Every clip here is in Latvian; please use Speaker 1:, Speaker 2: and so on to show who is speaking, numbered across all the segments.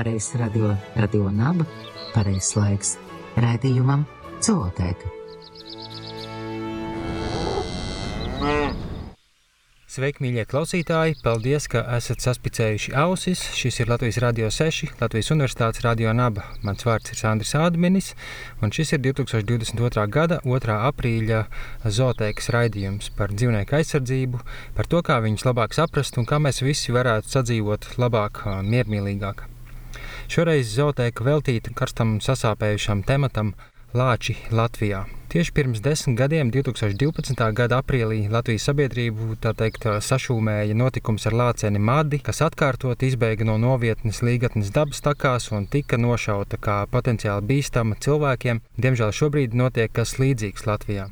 Speaker 1: pareizs radio, radio naba, pareizs laiks raidījumam Celotēka.
Speaker 2: Sveiki, mīļie klausītāji! Paldies, ka esat saspicējuši ausis. Šis ir Latvijas Rādio 6, Latvijas Universitātes Radio Naba. Mans vārds ir Sandrs Ādminis, un šis ir 2022. gada 2. aprīļa zooteikas raidījums par dzīvnieku aizsardzību, par to, kā viņus labāk saprast un kā mēs visi varētu sadzīvot labāk, miermīlīgāk. Šoreiz zooteika veltīta karstam sasāpējušam tematam Lāči Latvijā. Tieši pirms desmit gadiem, 2012. gada aprīlī, Latvijas sabiedrību teikt, sašūmēja notikums ar lāceni Madi, kas atkārtot izbēga no novietnes līgatnes dabas takās un tika nošauta kā potenciāli bīstama cilvēkiem. Diemžēl šobrīd notiek kas līdzīgs Latvijā.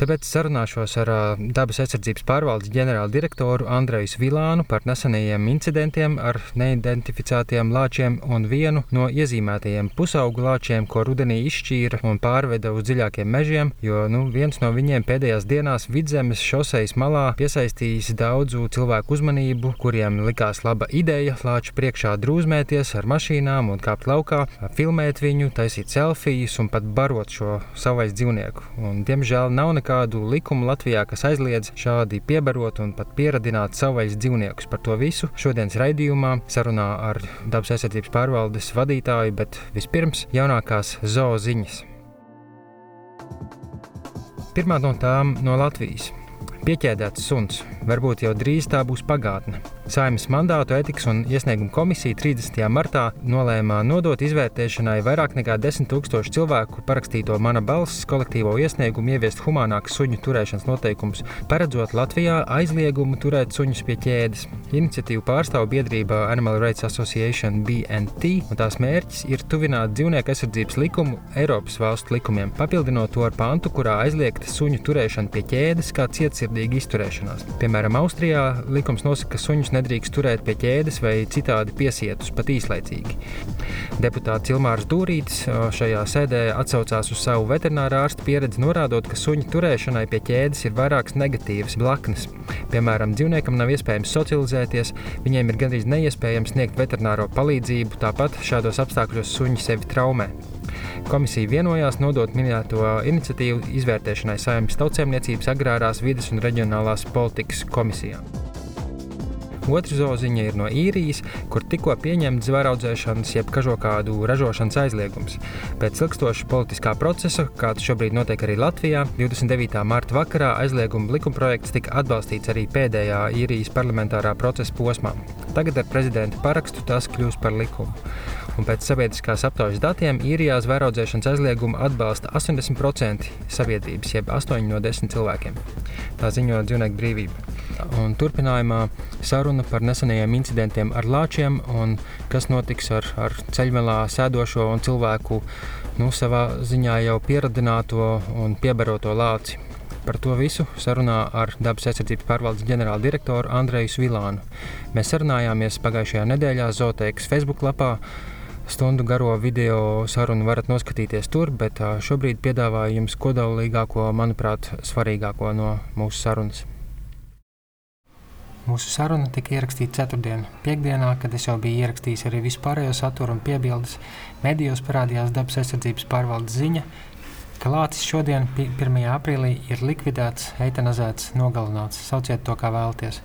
Speaker 2: Tāpēc sarunāšos ar dabas aizsardzības pārvaldes ģenerāldirektoru Andreju Vilānu par nesenajiem incidentiem ar neidentificētiem lāčiem un vienu no iezīmētajiem pusaugu lāčiem, ko rudenī izšķīra un pārveda uz dziļākiem mežiem, jo nu, viens no viņiem pēdējās dienās vidzemes šoseis malā piesaistījis daudzu cilvēku uzmanību, kuriem likās laba ideja lāču priekšā drūzmēties ar mašīnām un kāpt laukā, filmēt viņu, taisīt selfijas un pat barot šo savais dzīvnieku. Un, diemžēl nav nekā kādu likumu Latvijā, kas aizliedz šādi piebarot un pat pieradināt savvaļas dzīvniekus. Par to visu šodienas raidījumā sarunā ar dabas aizsardzības pārvaldes vadītāju, bet vispirms jaunākās zooziņas. Pirmā no tām no Latvijas. Pieķēdēts suns, varbūt jau drīz tā būs pagātne. Saimnes mandātu etikas un iesnieguma komisija 30. martā nolēma nodot izvērtēšanai vairāk nekā 10 000 cilvēku parakstīto mana balss kolektīvo iesniegumu ieviest humānākas suņu turēšanas noteikumus, paredzot Latvijā aizliegumu turēt suņus pie ķēdes. Iniciatīvu pārstāv biedrība Animal Rights Association BNT, un tās mērķis ir tuvināt dzīvnieku aizsardzības likumu Eiropas valstu likumiem, papildinot to ar pantu, kurā aizliegta suņu turēšana pie ķēdes kā cietsirdīga izturēšanās. Piemēram, Austrijā likums nosaka, ka suņus nedrīkst turēt pie ķēdes vai citādi piesietus pat īslaicīgi. Deputāts Ilmārs Dūrītis šajā sēdē atsaucās uz savu veterinārā ārsta pieredzi, norādot, ka suņu turēšanai pie ķēdes ir vairākas negatīvas blaknes. Piemēram, dzīvniekam nav iespējams socializēties, viņiem ir gandrīz neiespējams sniegt veterināro palīdzību, tāpat šādos apstākļos suņi sevi traumē. Komisija vienojās nodot minēto iniciatīvu izvērtēšanai Saimnes tautsēmniecības, agrārās vidas un reģionālās politikas komisijām. Otra zoziņa ir no īrijas, kur tikko pieņemts zvēraudzēšanas, jeb kažokādu ražošanas aizliegums. Pēc ilgstoša politiskā procesa, kāds šobrīd notiek arī Latvijā, 29. marta vakarā aizlieguma likumprojekts tika atbalstīts arī pēdējā īrijas parlamentārā procesa posmā. Tagad ar prezidenta parakstu tas kļūs par likumu. Un pēc sabiedriskās aptaujas datiem īrijā zvēraudzēšanas aizliegumu atbalsta 80% sabiedrības, jeb 8 no 10 cilvēkiem. Tā ziņo dzīvnieku brīvība. Un turpinājumā saruna par nesenajiem incidentiem ar lāčiem un kas notiks ar, ar ceļmelā sēdošo un cilvēku nu, savā ziņā jau pieradināto un piebaroto lāci. Par to visu sarunā ar dabas aizsardzības pārvaldes ģenerāla direktoru Andreju Vilānu. Mēs sarunājāmies pagājušajā nedēļā Zoteikas Facebook lapā. Stundu garo video sarunu varat noskatīties tur, bet šobrīd piedāvāju jums kodolīgāko, manuprāt, svarīgāko no mūsu sarunas.
Speaker 3: Mūsu saruna tika ierakstīta ceturtdienā, piekdienā, kad es jau biju ierakstījis arī vispārējo saturu un piebildes. Medijos parādījās dabas aizsardzības pārvaldes ziņa, ka Lācis šodien, 1. aprīlī, ir likvidēts, eitanazēts, nogalināts. Sauciet to, kā vēlaties.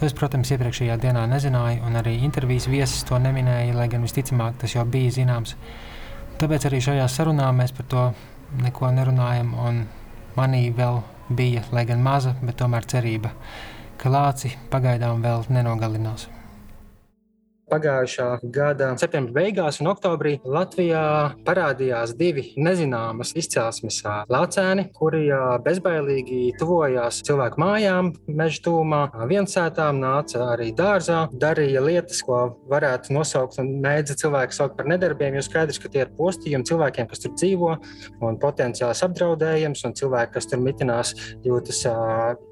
Speaker 3: To es, protams, iepriekšējā dienā nezināju, un arī intervijas viesis to neminēja, lai gan visticamāk tas jau bija zināms. Tāpēc arī šajā sarunā mēs par to neko nerunājam, un manī vēl bija, lai gan maza, bet tomēr cerība ka lāci pagaidām vēl nenogalinās
Speaker 2: pagājušā gada septembra beigās un oktobrī Latvijā parādījās divi nezināmas izcelsmes lācēni, kuri bezbailīgi tuvojās cilvēku mājām, meža tūmā, viensētām, nāca arī dārzā, darīja lietas, ko varētu nosaukt un mēdza cilvēki saukt par nedarbiem, jo skaidrs, ka tie ir postījumi cilvēkiem, kas tur dzīvo un potenciāls apdraudējums, un cilvēki, kas tur mitinās, jūtas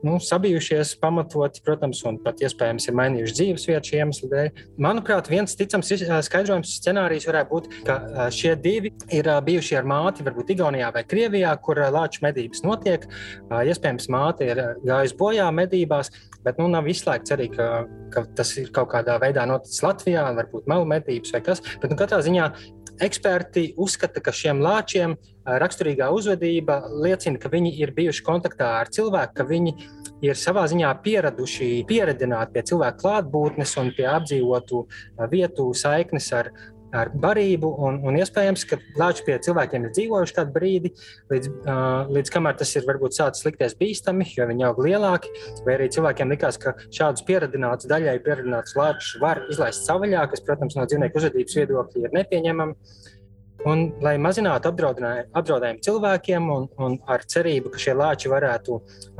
Speaker 2: nu, sabijušies, pamatoti, protams, un pat iespējams ir mainījuši dzīves vietu iemesla dēļ. Manuprāt, Manuprāt, viens ticams skaidrojums scenārijs varētu būt, ka šie divi ir bijuši ar māti, varbūt Igaunijā vai Krievijā, kur lāču medības notiek. Iespējams, māte ir gājusi bojā medībās, bet nu, nav izslēgts arī, ka, ka tas ir kaut kādā veidā noticis Latvijā, varbūt melu medības vai kas. Bet nu, katrā ziņā eksperti uzskata, ka šiem lāčiem raksturīgā uzvedība liecina, ka viņi ir bijuši kontaktā ar cilvēku, ka viņi ir savā ziņā pieraduši, pieredināti pie cilvēku klātbūtnes un pie apdzīvotu vietu saiknes ar, ar barību. Un, un iespējams, ka lāči pie cilvēkiem ir dzīvojuši kādu brīdi, līdz, uh, līdz kamēr tas ir varbūt sācis likties bīstami, jo viņi aug lielāki. Vai arī cilvēkiem likās, ka šādus pieradinātus, daļai pieradinātus lāčus var izlaist savvaļā, kas, protams, no dzīvnieku uzvedības viedokļa ir nepieņemami. Un, lai mazinātu apdraudējumu cilvēkiem, un, un ar cerību, ka šie lāči varētu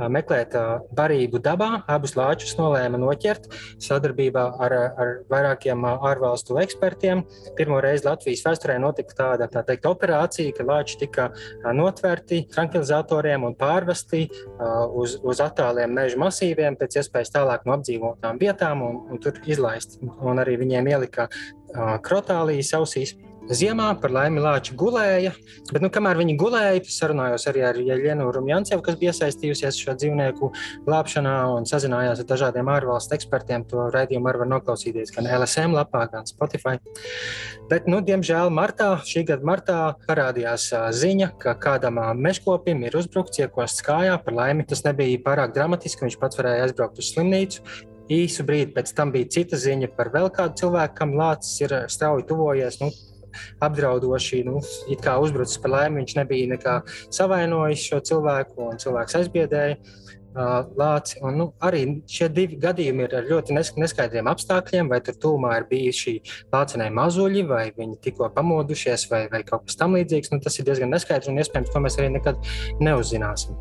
Speaker 2: meklēt barību dabā, abus lāčus nolēma noķert sadarbībā ar, ar vairākiem ārvalstu ekspertiem. Pirmo reizi Latvijas vēsturē notika tāda tā teikt, operācija, ka lāči tika notverti tranquilizatoriem un pārvesti uz, uz attāliem meža masīviem, pēc iespējas tālāk no apdzīvotām vietām, un, un tur izlaisti. Un arī viņiem ielika krotālijas ausīs. Ziemā par laimi lāči gulēja, bet, nu, kamēr viņi gulēja, sarunājos arī ar Jeļenu Rumjancevu, kas bija iesaistījusies šo dzīvnieku glābšanā un sazinājās ar dažādiem ārvalstu ekspertiem. To raidījumu arī var noklausīties gan LSM lapā, gan Spotify. Bet, nu, diemžēl, martā, šī gada martā parādījās ziņa, ka kādam mežkopim ir uzbrukts, iekosts kājā. Par laimi tas nebija pārāk dramatiski, viņš pats varēja aizbraukt uz slimnīcu. Īsu brīdi pēc tam bija cita ziņa par vēl kādu cilvēku, kam lācis ir strauji tuvojies. Nu, apdraudoši nu, uzbrucis par laimi. Viņš nebija nekā savainojis šo cilvēku, un cilvēks aizbiedēja. Lāci. Un, nu, arī šie divi gadījumi ir ar ļoti neskaidriem apstākļiem. Vai tur tūmā ir bijuši lācinai mazuļi, vai viņi tikko pamodušies, vai, vai kaut kas tamlīdzīgs. Nu, tas ir diezgan neskaidrs, un iespējams, to mēs arī nekad neuzzināsim.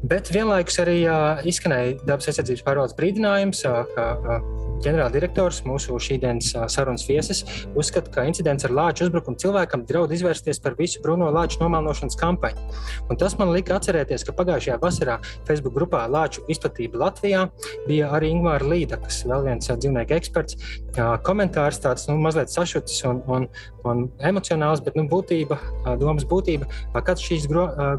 Speaker 2: Bet vienlaikus arī uh, izskanēja dabas aizsardzības pārvaldes brīdinājums, uh, ka uh, ģenerāldirektors, mūsu šīsdienas sarunas viesis, uzskata, ka incidents ar lāču uzbrukumu cilvēkam draud izvērsties par visu brūno lāču nomēlošanas kampaņu. Un tas man lika atcerēties, ka pagājušajā vasarā Facebook grupā Lāču izplatība Latvijā bija arī Ingūna Līda, kas ir vēl viens dzīvnieku eksperts. Komentārs tāds nu, mazliet sašutis un, un, un emocionāls, bet nu, būtība, domas būtība, kāds šīs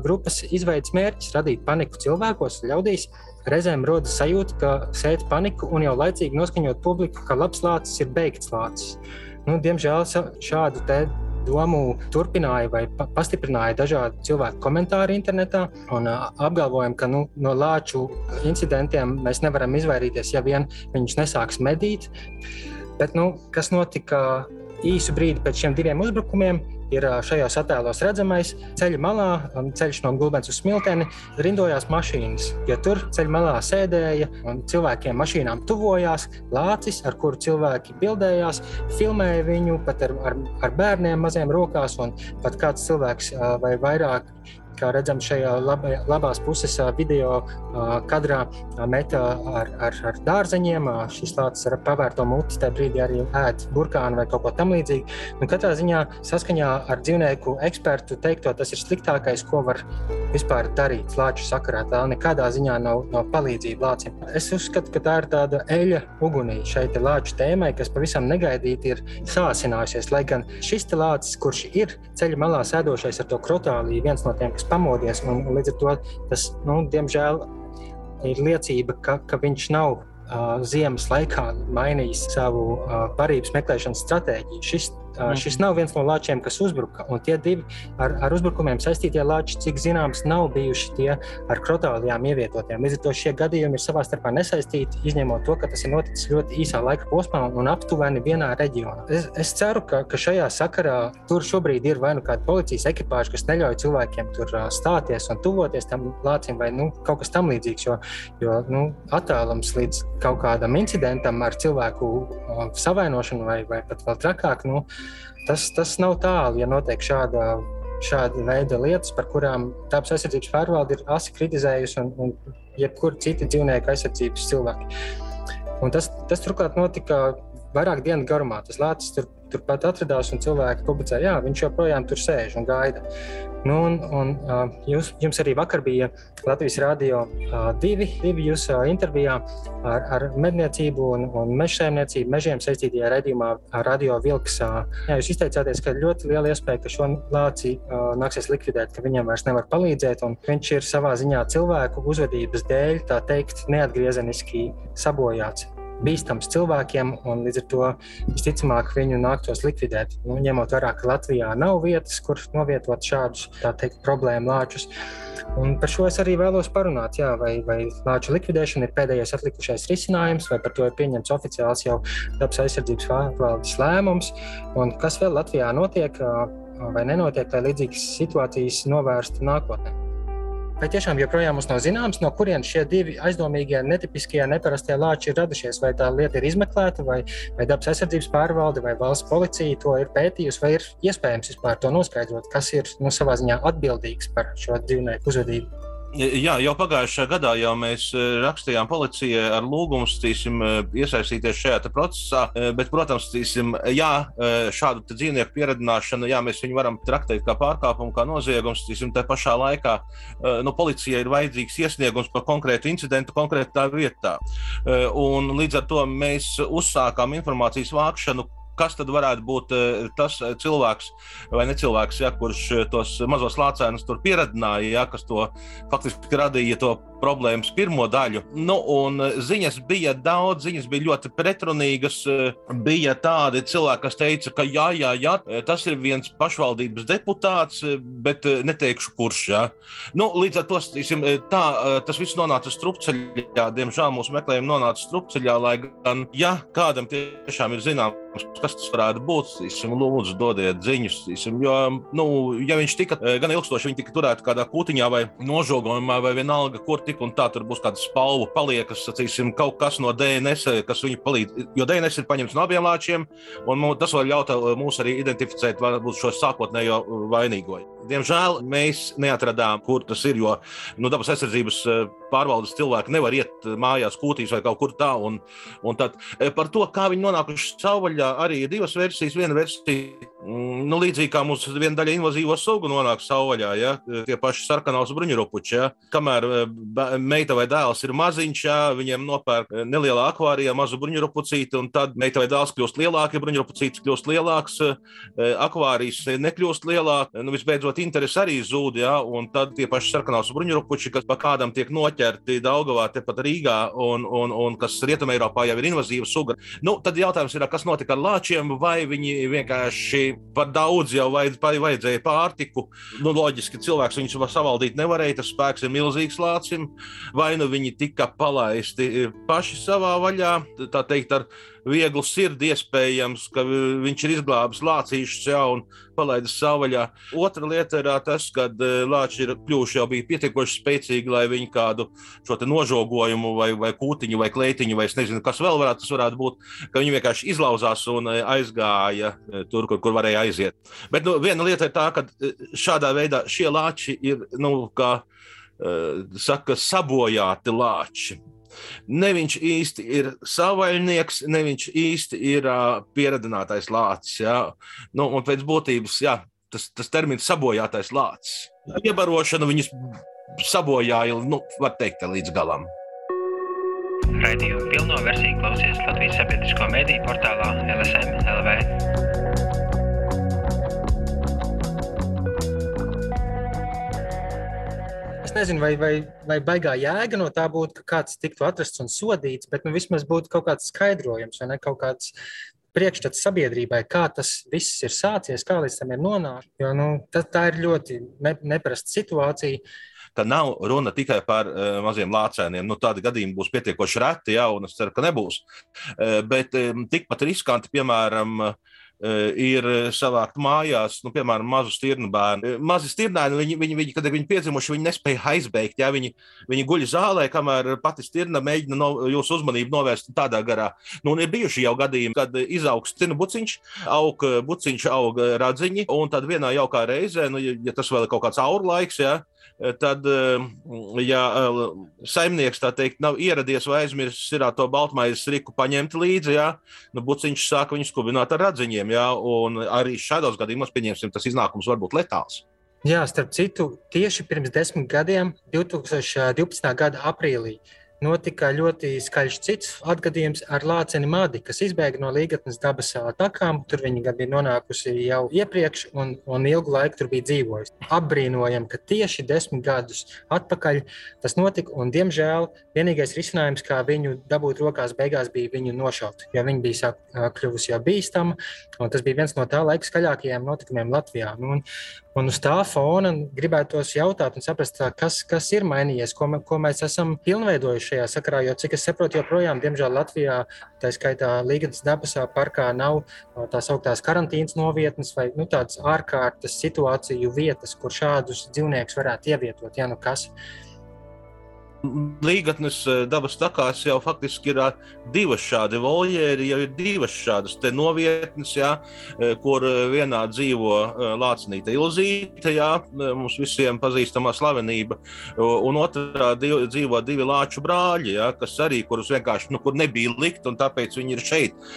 Speaker 2: grupas izveids mērķis radīt paniku cilvēkos, ļaudīs Reizēm rodas sajūta, ka sēt paniku un jau laicīgi noskaņot publiku, ka labs lācis ir beigts lācis. Nu, diemžēl šādu domu turpināja vai pastiprināja dažādi cilvēku komentāri internetā un apgalvojam, ka nu, no lāču incidentiem mēs nevaram izvairīties, ja vien viņus nesāks medīt. Bet, nu, kas notika īsu brīdi pēc šiem diviem uzbrukumiem? ir šajos attēlos redzamais. Ceļa malā, ceļš no Gulbens uz Smilteni, rindojās mašīnas. Ja tur ceļa malā sēdēja un cilvēkiem mašīnām tuvojās, lācis, ar kuru cilvēki bildējās, filmēja viņu pat ar, ar, ar bērniem maziem rokās, un pat kāds cilvēks vai vairāk kā redzam šajā labā, labās puses video kadrā, metā ar, ar, ar dārzeņiem. Šis lācis ar pavērto muti tajā brīdī arī ēd burkānu vai kaut ko tamlīdzīgu. Nu, katrā ziņā saskaņā ar dzīvnieku ekspertu teikto, tas ir sliktākais, ko var vispār darīt lāču sakarā. Tā nekādā ziņā nav, nav palīdzība lācim. Es uzskatu, ka tā ir tāda eļļa ugunī šai lāču tēmai, kas pavisam negaidīti ir sāsinājusies. Lai gan šis lācis, kurš ir ceļa malā sēdošais ar to krotāliju, viens no tiem, kas pamodies. Un, līdz ar to tas, nu, diemžēl, ir liecība, ka, ka viņš nav uh, ziemas laikā mainījis savu uh, barības meklēšanas stratēģiju. Šis Mm. Šis nav viens no lāčiem, kas uzbruka. Un tie divi ar, ar uzbrukumiem saistītie lāči, cik zināms, nav bijuši tie ar krotālijām ievietotiem. Līdz ar to šie gadījumi ir savā starpā nesaistīti, izņemot to, ka tas ir noticis ļoti īsā laika posmā un aptuveni vienā reģionā. Es, es ceru, ka, ka šajā sakarā tur šobrīd ir vai nu kāda policijas ekipāža, kas neļauj cilvēkiem tur stāties un tuvoties tam lācim, vai nu, kaut kas tamlīdzīgs. Jo, jo nu, attālums līdz kaut kādam incidentam ar cilvēku savainošanu vai, vai pat vēl trakāk. Nu, Tas, tas nav tālu, ja notiek šāda, šāda veida lietas, par kurām dabas aizsardzības pārvalde ir asi kritizējusi un, un jebkuri citi dzīvnieku aizsardzības cilvēki. Un tas, tas turklāt notika vairāk dienu garumā tas lācis tur, turpat atradās, un cilvēki publicēja, jā, viņš joprojām tur sēž un gaida. Nu, un, un, jūs, jums arī vakar bija Latvijas Rādio uh, divi, divi jūsu intervijā ar, ar medniecību un, un meža saimniecību, mežiem saistītajā redzījumā Radio Vilks. Jā, jūs izteicāties, ka ļoti liela iespēja, ka šo lāci nāksies likvidēt, ka viņam vairs nevar palīdzēt, viņš ir savā ziņā cilvēku uzvedības dēļ, tā teikt, neatgriezeniski sabojāts bīstams cilvēkiem, un līdz ar to visticamāk viņu nāktos likvidēt. Nu, ņemot vērā, ka Latvijā nav vietas, kur novietot šādus teikt, problēmu lāčus. Un par šo es arī vēlos parunāt, jā, vai, vai lāču likvidēšana ir pēdējais atlikušais risinājums, vai par to ir pieņemts oficiāls jau dabas aizsardzības valdes lēmums, un kas vēl Latvijā notiek vai nenotiek, lai līdzīgas situācijas novērstu nākotnē. Vai tiešām joprojām mums nav zināms, no kurienes šie divi aizdomīgie, netipiskie, neparastie lāči ir radušies? Vai tā lieta ir izmeklēta, vai, vai dabas aizsardzības pārvalde, vai valsts policija to ir pētījusi, vai ir iespējams vispār to noskaidrot, kas ir nu, savā ziņā atbildīgs par šo dzīvnieku uzvedību?
Speaker 4: Jā, jau pagājušajā gadā jau mēs eh, rakstījām policijai ar lūgumu stīsim, eh, iesaistīties šajā procesā. Eh, bet, protams, stīsim, jā, šādu dzīvnieku pieredzināšanu, jā, mēs varam traktēt kā pārkāpumu, kā noziegumu. Stīsim, tā pašā laikā nu, policijai ir vajadzīgs iesniegums par konkrētu incidentu konkrētā vietā. Un līdz ar to mēs uzsākām informācijas vākšanu kas tad varētu būt eh, tas eh, cilvēks vai necilvēks, ja, kurš eh, tos mazos lācēnus tur pieradināja, ja, kas to faktiski radīja to problēmas pirmo daļu. Nu, ziņas bija daudz, ziņas bija ļoti pretrunīgas. Bija tādi cilvēki, kas teica, ka jā, jā, jā, tas ir viens pašvaldības deputāts, bet neteikšu, kurš. Ja. Nu, līdz ar to tīsim, tā, tas viss nonāca strupceļā. Diemžēl mūsu meklējumi nonāca strupceļā, lai gan, ja kādam tiešām ir zināms, kas tas varētu būt. Īsim, lūdzu, dodiet ziņas. Īsim, jo, nu, ja viņš tika gan ilgstoši, tika turēts kādā kūtiņā vai nožogojumā, vai vienalga, kur tik un tā, tur būs kāda spalva paliekas, sacīsim, kaut kas no DNS, kas viņu palīdz. Jo DNS ir paņemts no abiem lāčiem, un tas var ļaut mums arī identificēt varbūt šo sākotnējo vainīgo. Diemžēl mēs neatradām, kur tas ir, jo nu, dabas aizsardzības pārvaldes cilvēki nevar iet mājās, kūtīs vai kaut kur tā. Un, un tad, par to, kā viņi nonākuši savvaļā, arī ir divas versijas. Viena versija nu, līdzīgi kā mums viena daļa invazīvo sugu nonāk savvaļā, ja tie paši sarkanās bruņurupuči. Ja? Kamēr eh, meita vai dēls ir maziņš, ja? viņiem nopērk eh, nelielā akvārijā mazu bruņurupucīti, un tad meita vai dēls kļūst lielāki, bruņurupucītis kļūst lielāks, eh, akvārijas nekļūst lielāks. Nu, visbeidzot, interesi arī zūd, ja? un tad tie paši sarkanās bruņurupuči, kas pa kādam tiek noķerti Daugavā, tepat Rīgā, un, un, un kas Rietumē Eiropā jau ir invazīva suga. Nu, tad jautājums ir, kas notika ar lāčiem, vai viņi vienkārši par daudz jau vajadz, vajadzēja pārtiku. Nu, loģiski, cilvēks viņus savaldīt nevarēja, tas spēks ir milzīgs lācim, vai nu viņi tika palaisti paši savā vaļā, tā teikt, ar vieglu sirdi iespējams, ka viņš ir izglābis lācīšus jau un palaidis savvaļā. Otra lieta ir tas, ka e, lāči ir kļuvuši jau pietiekoši spēcīgi, lai viņi kādu šo nožogojumu vai, vai kūtiņu vai kleitiņu vai es nezinu, kas vēl varētu, varētu būt, ka viņi vienkārši izlauzās un aizgāja tur, kur, kur varēja aiziet. Bet nu, viena lieta ir tā, ka šādā veidā šie lāči ir, nu, kā saka, sabojāti lāči. Ne viņš īsti ir savaļnieks, ne viņš īsti ir uh, pieredzinātais lācis. Ja? Nu, un pēc būtības jā, tas, tas termins sabojātais lācis. Iebarošana viņus sabojāja, nu, var teikt, līdz galam.
Speaker 5: Raidījumu pilno versiju klausies Latvijas sabiedrisko mediju portālā LSM LV.
Speaker 2: Es nezinu, vai, vai, vai baigā jēga no tā būtu, ka kāds tiktu atrasts un sodīts, bet nu, vismaz būtu kaut kāds skaidrojums vai ne, kaut kāds priekšstats sabiedrībai, kā tas viss ir sācies, kā līdz tam ir nonācis. Jo nu, tā, tā ir ļoti ne, neparasta situācija.
Speaker 4: Ka nav runa tikai par uh, maziem lācēniem. Nu, tādi gadījumi būs pietiekoši reti, jā, un es ceru, ka nebūs. Uh, bet um, tikpat riskanti, piemēram, uh, ir eh, savākt mājās, nu, piemēram, mazu stirnu bērnu. Eh, mazi stirnēni, viņi, viņi, viņi, kad viņi piedzimuši, viņi nespēja aizbeigt. Ja? Viņi, viņi guļ zālē, kamēr pati stirna mēģina no, jūsu uzmanību novērst tādā garā. Nu, ir bijuši jau gadījumi, kad izaug stirnu buciņš, aug buciņš, aug radziņi, un tad vienā jaukā reizē, nu, ja tas vēl ir kaut kāds auru laiks, ja, tad, ja saimnieks tā teikt nav ieradies vai aizmirsis ir to baltmaizes riku paņemt līdzi, jā, nu, buciņš sāka viņu skubināt ar radziņiem, jā, un arī šādos gadījumos, pieņemsim, tas iznākums var būt letāls.
Speaker 2: Jā, starp citu, tieši pirms desmit gadiem, 2012. gada aprīlī, uh, notika ļoti skaļš cits atgadījums ar Lāceni Madi, kas izbēga no Līgatnes dabas takām. Tur viņa gan bija nonākusi jau iepriekš un, un ilgu laiku tur bija dzīvojusi. Apbrīnojam, ka tieši desmit gadus atpakaļ tas notika, un diemžēl vienīgais risinājums, kā viņu dabūt rokās, beigās bija viņu nošaut, jo viņa bija sāk, kļuvusi jau bīstama, un tas bija viens no tā laika skaļākajiem notikumiem Latvijā. Nu, un, Un uz tā fona gribētos jautāt, un saprast, kas, kas ir mainījies, ko, ko mēs esam pilnveidojuši šajā sakarā. Jo, cik es saprotu, joprojām, diemžēl, Latvijā, tā skaitā Līgas dabas parkā, nav tā sauktās karantīnas novietnes vai nu, tādas ārkārtas situāciju vietas, kur šādus dzīvniekus varētu ievietot. Ja, nu kas, uh,
Speaker 4: Līgatnes eh, dabas takās jau faktiski ir eh, divas šādi voljēri, jau ir divas šādas novietnes, jā, eh, kur vienā dzīvo Lācinīte Ilzīte, jā, mums visiem pazīstamā slavenība, un otrā dzīvo divi lāču brāļi, jā, kas arī, kurus vienkārši, nu, kur nebija likt, un tāpēc viņi ir šeit.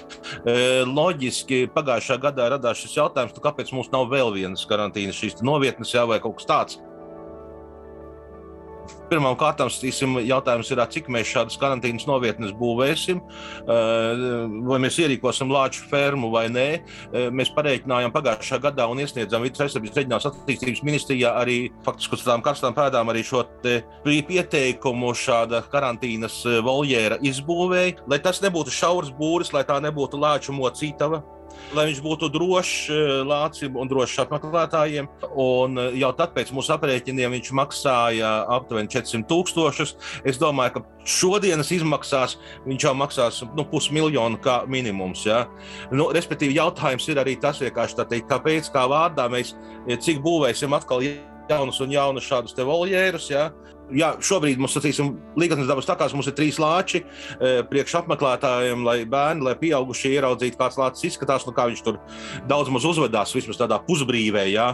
Speaker 4: Loģiski pagājušā gadā radās šis jautājums, nu, kāpēc mums nav vēl vienas karantīnas šīs novietnes, jā, vai kaut kas tāds. Stīsim, jautājums ir, cik mēs šādas karantīnas novietnes būvēsim, vai mēs ierīkosim lāču fermu vai nē. Mēs pareiķinājām pagājušā gadā un iesniedzām Vides aizsardzības reģionālās attīstības ministrijā arī faktiski uz tādām karstām pēdām arī šo pieteikumu šāda karantīnas voljēra izbūvēja, lai tas nebūtu šaurs būris, lai tā nebūtu lāču mocītava lai viņš būtu drošs eh, lācim un drošs apmeklētājiem. Un eh, jau tad pēc mūsu aprēķiniem viņš maksāja aptuveni 400 tūkstošus. Es domāju, ka šodienas izmaksās viņš jau maksās nu, pusmiljonu kā minimums. Ja? Nu, respektīvi, jautājums ir arī tas, teikt, kāpēc, kā vārdā mēs cik būvēsim atkal jaunus un jaunus šādus voljērus. Ja? Jā, šobrīd mums ir līgatnes dabas takās, mums ir trīs lāči e, priekš apmeklētājiem, lai bērni, lai pieaugušie ieraudzītu, kāds lācis izskatās, nu kā viņš tur daudz maz uzvedās, vismaz tādā pusbrīvē. Jā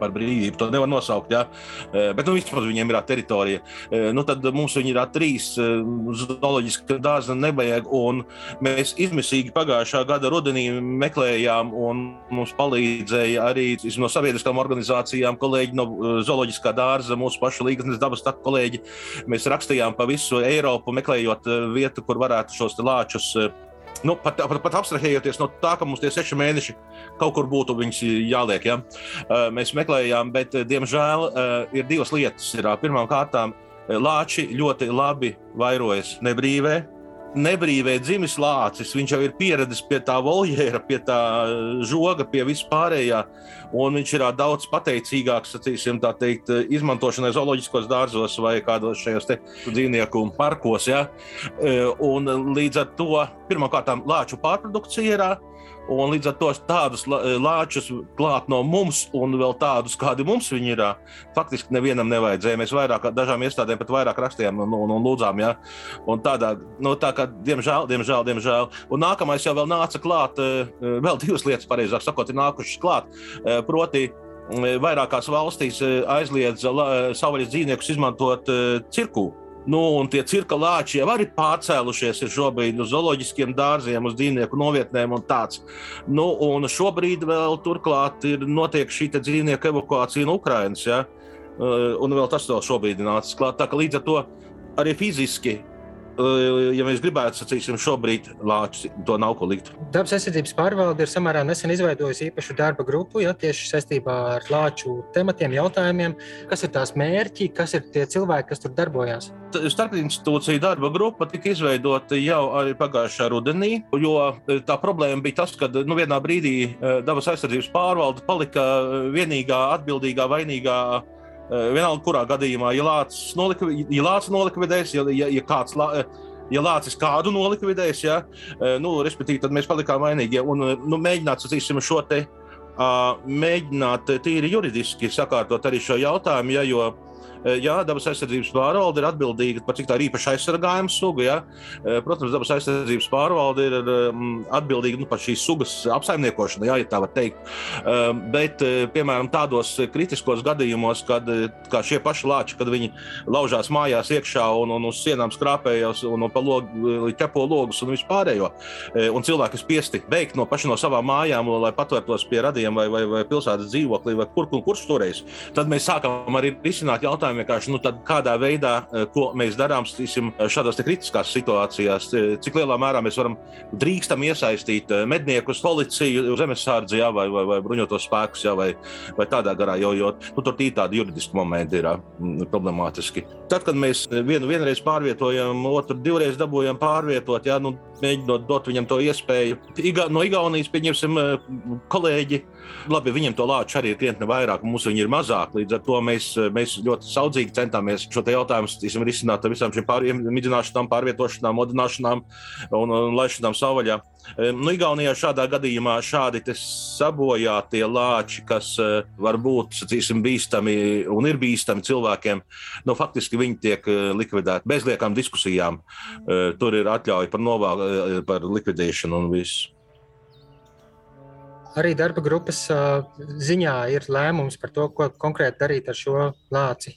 Speaker 4: par brīvību. To nevar nosaukt. Ja? E, bet nu, vismaz viņiem ir teritorija. E, nu, tad mums ir trīs zooloģiski dārzi nevajag. Mēs izmisīgi pagājušā gada rudenī meklējām, un mums palīdzēja arī no sabiedriskām organizācijām kolēģi no zooloģiskā dārza, mūsu pašu līgas dabas taku kolēģi. Mēs rakstījām pa visu Eiropu, meklējot vietu, kur varētu šos lāčus Nu, pat, pat, pat abstrahējoties no tā, ka mums tie seši mēneši kaut kur būtu jāliek. Ja? Uh, mēs meklējām, bet, diemžēl, uh, ir divas lietas. Pirmkārt, lāči ļoti labi vairojas nebrīvē nebrīvē dzimis lācis. Viņš jau ir pieradis pie tā voljēra, pie tā žoga, pie vispārējā. Un viņš ir daudz pateicīgāks, sacīsim, tā teikt, izmantošanai zooloģiskos dārzos vai kādos šajos dzīvnieku parkos. Ja? Un līdz ar to pirmkārt lāču pārprodukcija ir Un līdz ar to tādus lāčus klāt no mums, un vēl tādus, kādi mums viņi ir, faktiski nevienam nevajadzēja. Mēs vairāk, dažām iestādēm pat vairāk rakstījām un, un, un lūdzām. Ja? Un tādā, nu, tā kā, diemžēl, diemžēl, diemžēl. Un nākamais jau vēl nāca klāt, vēl divas lietas, pareizāk sakot, ir nākušas klāt. Proti, vairākās valstīs aizliedza savvaļas dzīvniekus izmantot cirku Nu, un tie cirka lāči jau ir pārcēlušies šobrīd uz zooloģiskiem dārziem, uz dzīvnieku novietnēm un tāds. Nu, un šobrīd vēl turklāt ir notiek šī dzīvnieku evakuācija no Ukrainas. Ja? Uh, un vēl tas vēl šobrīd nācis klāt. Tā kā līdz ar to arī fiziski ja mēs gribētu, sacīsim, šobrīd lāčus to nav ko likt.
Speaker 2: Dabas aizsardzības pārvalde ir samērā nesen izveidojusi īpašu darba grupu, ja tieši saistībā ar lāču tematiem, jautājumiem. Kas ir tās mērķi, kas ir tie cilvēki, kas tur darbojas?
Speaker 4: Starpinstitūcija darba grupa tika izveidota jau arī pagājušā rudenī, jo tā problēma bija tas, ka nu, vienā brīdī dabas aizsardzības pārvalde palika vienīgā atbildīgā vainīgā Eh, vienalga, kurā gadījumā, ja Lācis nolikvidēs, ja, ja, ja kāds. Ja Lācis kādu nolikvidēs, ja, eh, nu, tad mēs palikām vainīgi. Un eh, nu, mēģināt šo te, uh, mēģināt tīri juridiski sakārtot arī šo jautājumu, ja, jo Jā, dabas aizsardzības pārvalde ir atbildīga par cik tā ir īpaši aizsargājuma suga. Jā. Protams, dabas aizsardzības pārvalde ir atbildīga nu, par šīs sugas apsaimniekošanu, jā, ja tā var teikt. Bet, piemēram, tādos kritiskos gadījumos, kad šie paši lāči, kad viņi laužās mājās iekšā un, un uz sienām skrāpējās un, pa logu, ķepo logus un vispārējo, un cilvēki spiesti veikt no paša no savām mājām, lai patvērtos pie radiem vai, vai, vai pilsētas dzīvoklī vai kur, kur, kurš turēs, tad mēs sākam arī risināt jautājumu jautājumu vienkārši, nu, kādā veidā, eh, ko mēs darām stīsim, eh, šādās kritiskās situācijās, eh, cik lielā mērā mēs varam drīkstam iesaistīt medniekus, policiju, zemesardzi jā, vai, vai, vai bruņotos spēkus, jā, vai, vai tādā garā, jo, jo nu, tur ir tādi juridiski momenti, ir problemātiski. Tad, kad mēs vienu vienreiz pārvietojam, otru divreiz dabūjam pārvietot, jā, nu, mēģinot dot viņam to iespēju. Iga, no Igaunijas, pieņemsim, kolēģi, labi, viņiem to lāču arī ir krietni vairāk, mums viņi ir mazāk, līdz ar to mēs, mēs ļoti saudzīgi centāmies šo jautājumu tīsim, risināt ar visām šīm pārvietošanām, pārvietošanām, modināšanām un, un laišanām savvaļā. Nu, Igaunijā šādā gadījumā šādi sabojātie lāči, kas uh, var būt sacīsim, bīstami un ir bīstami cilvēkiem, nu, faktiski viņi tiek uh, likvidēti bez liekām diskusijām. Tur ir atļauja par, novā, par likvidēšanu un viss.
Speaker 2: Arī darba grupas ziņā ir lēmums par to, ko konkrēti darīt ar šo lāci.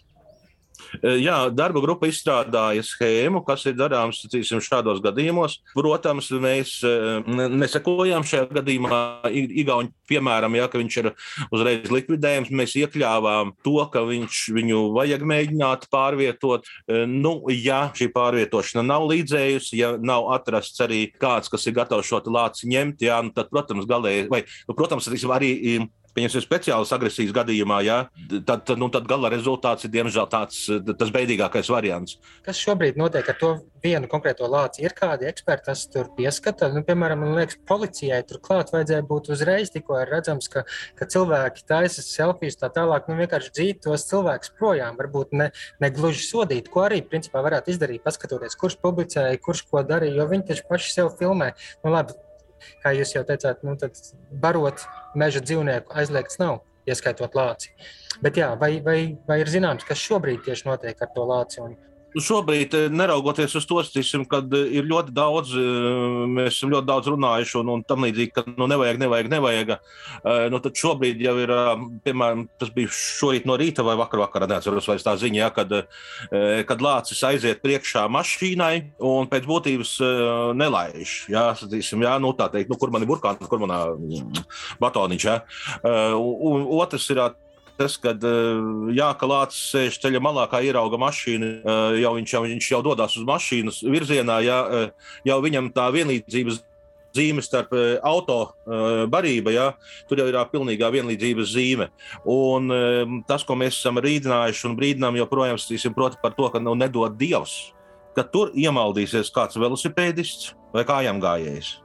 Speaker 4: Jā, darba grupa izstrādāja schēmu, kas ir darāms cīsim, šādos gadījumos. Protams, mēs nesakojām šajā gadījumā Igauni piemēram, ja viņš ir uzreiz likvidējams. Mēs iekļāvām to, ka viņš, viņu vajag mēģināt pārvietot. Nu, ja šī pārvietošana nav līdzējusi, ja nav atrasts arī kāds, kas ir gatavs šo lāci ņemt, jā, nu, tad, protams, galēji, vai, nu, protams, arī pieņemsim, speciālas agresijas gadījumā, ja, tad, tad, nu, tad gala rezultāts ir diemžēl tāds tas beidīgākais variants.
Speaker 2: Kas šobrīd notiek ar to vienu konkrēto lāci? Ir kādi eksperti, kas tur pieskata? Nu, piemēram, man liekas, policijai turklāt vajadzēja būt uzreiz, tikko ir redzams, ka, ka cilvēki taisa selfijas tā tālāk, nu vienkārši dzīt tos cilvēkus projām, varbūt ne, ne gluži sodīt, ko arī principā varētu izdarīt, paskatoties, kurš publicēja, kurš ko darīja, jo viņi taču paši sev filmē. Nu, labi, kā jūs jau teicāt, nu, barot meža dzīvnieku aizliegts nav, ieskaitot lāci. Bet jā, vai, vai, vai ir zināms, kas šobrīd tieši notiek ar to lāci? Un,
Speaker 4: šobrīd, eh, neraugoties uz to, ticim, kad eh, ir ļoti daudz, eh, mēs esam ļoti daudz runājuši un, un tam līdzīgi, ka nu, nevajag, nevajag, nevajag. Nu, tad šobrīd jau ir, piemēram, tas bija šorīt no rīta vai vakar, vakarā, neatceros vairs tā ziņa, ja, kad, kad lācis aiziet priekšā mašīnai un pēc būtības nelaiž. Jā, ticim, jā, nu, teikt, nu, kur man ir burkāns, kur manā mm, batoniņš. Jā. Un otrs ir tas, ka jā, ka Lācis sēž ceļa malā, kā ierauga mašīnu, jau viņš, jau, viņš jau dodas uz mašīnas virzienā, jā, jau viņam tā vienlīdzības zīme starp auto barību, ja, tur jau ir pilnīgā vienlīdzības zīme. Un tas, ko mēs esam rīdinājuši un brīdinām, joprojām stīsim proti par to, ka nu, nedod Dievs, ka tur iemaldīsies kāds velosipēdists vai kājām gājējs.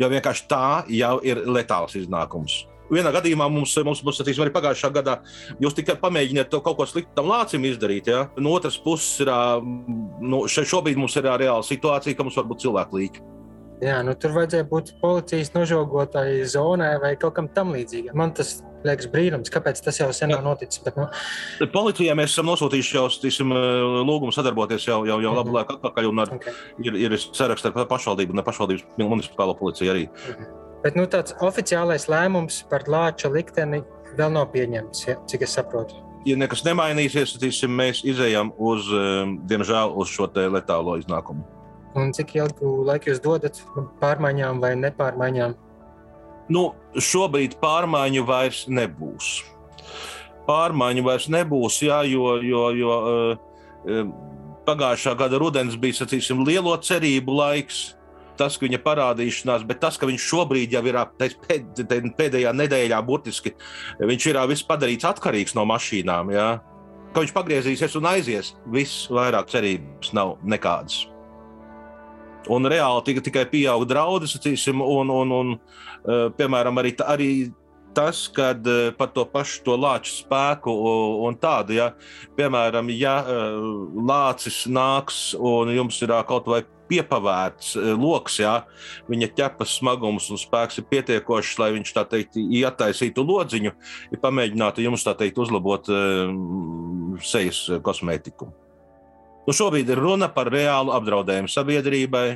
Speaker 4: Jo vienkārši tā jau ir letāls iznākums vienā gadījumā mums, mums, mums atīs, arī pagājušā gadā jūs tikai pamēģiniet kaut ko sliktu tam lācim izdarīt. Ja? No otras puses, ir, nu, šobrīd mums ir reāla situācija, ka mums var būt cilvēku līķi.
Speaker 2: Jā, nu, tur vajadzēja būt policijas nožogotai zonai vai kaut kam tam līdzīgam. Man tas liekas brīnums, kāpēc tas jau sen nav noticis. Bet, nu...
Speaker 4: Policijai mēs esam nosūtījuši jau tīsim, lūgumu sadarboties jau, jau, jau labu mhm. laiku atpakaļ. Ar, okay. ir, ir saraksts ar pašvaldību un pašvaldības municipālo policiju arī. Mhm.
Speaker 2: Bet nu, tāds oficiālais lēmums par lāča likteni vēl nav pieņemts, ja, cik es saprotu.
Speaker 4: Ja nekas nemainīsies, tad mēs izējām uz, um, diemžēl, uz šo letālo iznākumu.
Speaker 2: Un cik ilgu laiku jūs dodat pārmaiņām vai nepārmaiņām?
Speaker 4: Nu, šobrīd pārmaiņu vairs nebūs. Pārmaiņu vairs nebūs, jā, jo, jo, jo uh, pagājušā gada rudens bija sacīsim, lielo cerību laiks tas, ka viņa parādīšanās, bet tas, ka viņš šobrīd jau ir pēd, pēdējā nedēļā, burtiski viņš ir viss padarīts atkarīgs no mašīnām. Jā. Ka viņš pagriezīsies un aizies, viss vairāk cerības nav nekādas. Un reāli tika, tikai pieauga sacīsim, un, un, un piemēram, arī, arī tas, kad par to pašu to lāču spēku un tādu, ja, piemēram, ja lācis nāks un jums ir kaut vai piepavērts eh, lokus, jā, viņa ķepas smagums un spēks ir pietiekošs, lai viņš tā teikt, ietaisītu lodziņu, ja pamēģinātu jums tā teikt uzlabot eh, sejas kosmētiku. Nu, šobrīd ir runa par reālu apdraudējumu sabiedrībai,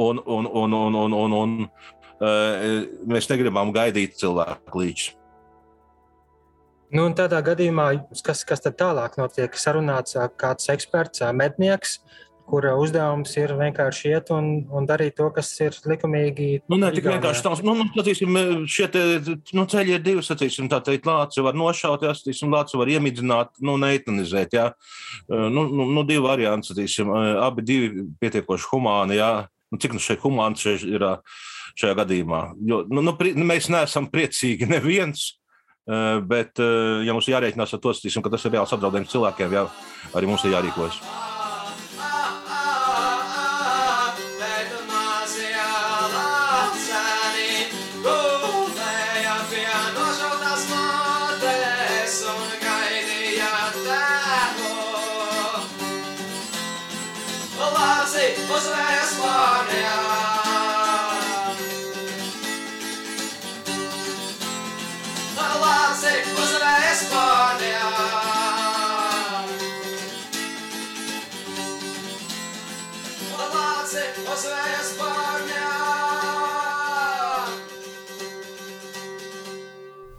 Speaker 4: un, un, un, un, un, un, un mēs negribam gaidīt cilvēku līdzi.
Speaker 2: Nu, tādā gadījumā, kas, kas tad tālāk notiek? Sarunāts kāds eksperts, mednieks, kura uzdevums ir vienkārši iet un, un darīt to, kas ir likumīgi.
Speaker 4: Nu, ne tik vienkārši tāds, nu, nu, sacīsim, šie te, nu, ceļi ir divi, sacīsim, tā teikt, lāci var nošaut, jā, sacīsim, lāci var iemidzināt, nu, neitanizēt, jā. Nu, nu, nu divi varianti, sacīsim, abi divi pietiekoši humāni, jā. Nu, cik nu šeit humāns šeit ir šajā gadījumā? Jo, nu, nu, mēs neesam priecīgi neviens. Bet, ja mums jārēķinās ar to, ka tas ir reāls apdraudējums cilvēkiem, jā, arī mums ir jārīkojas.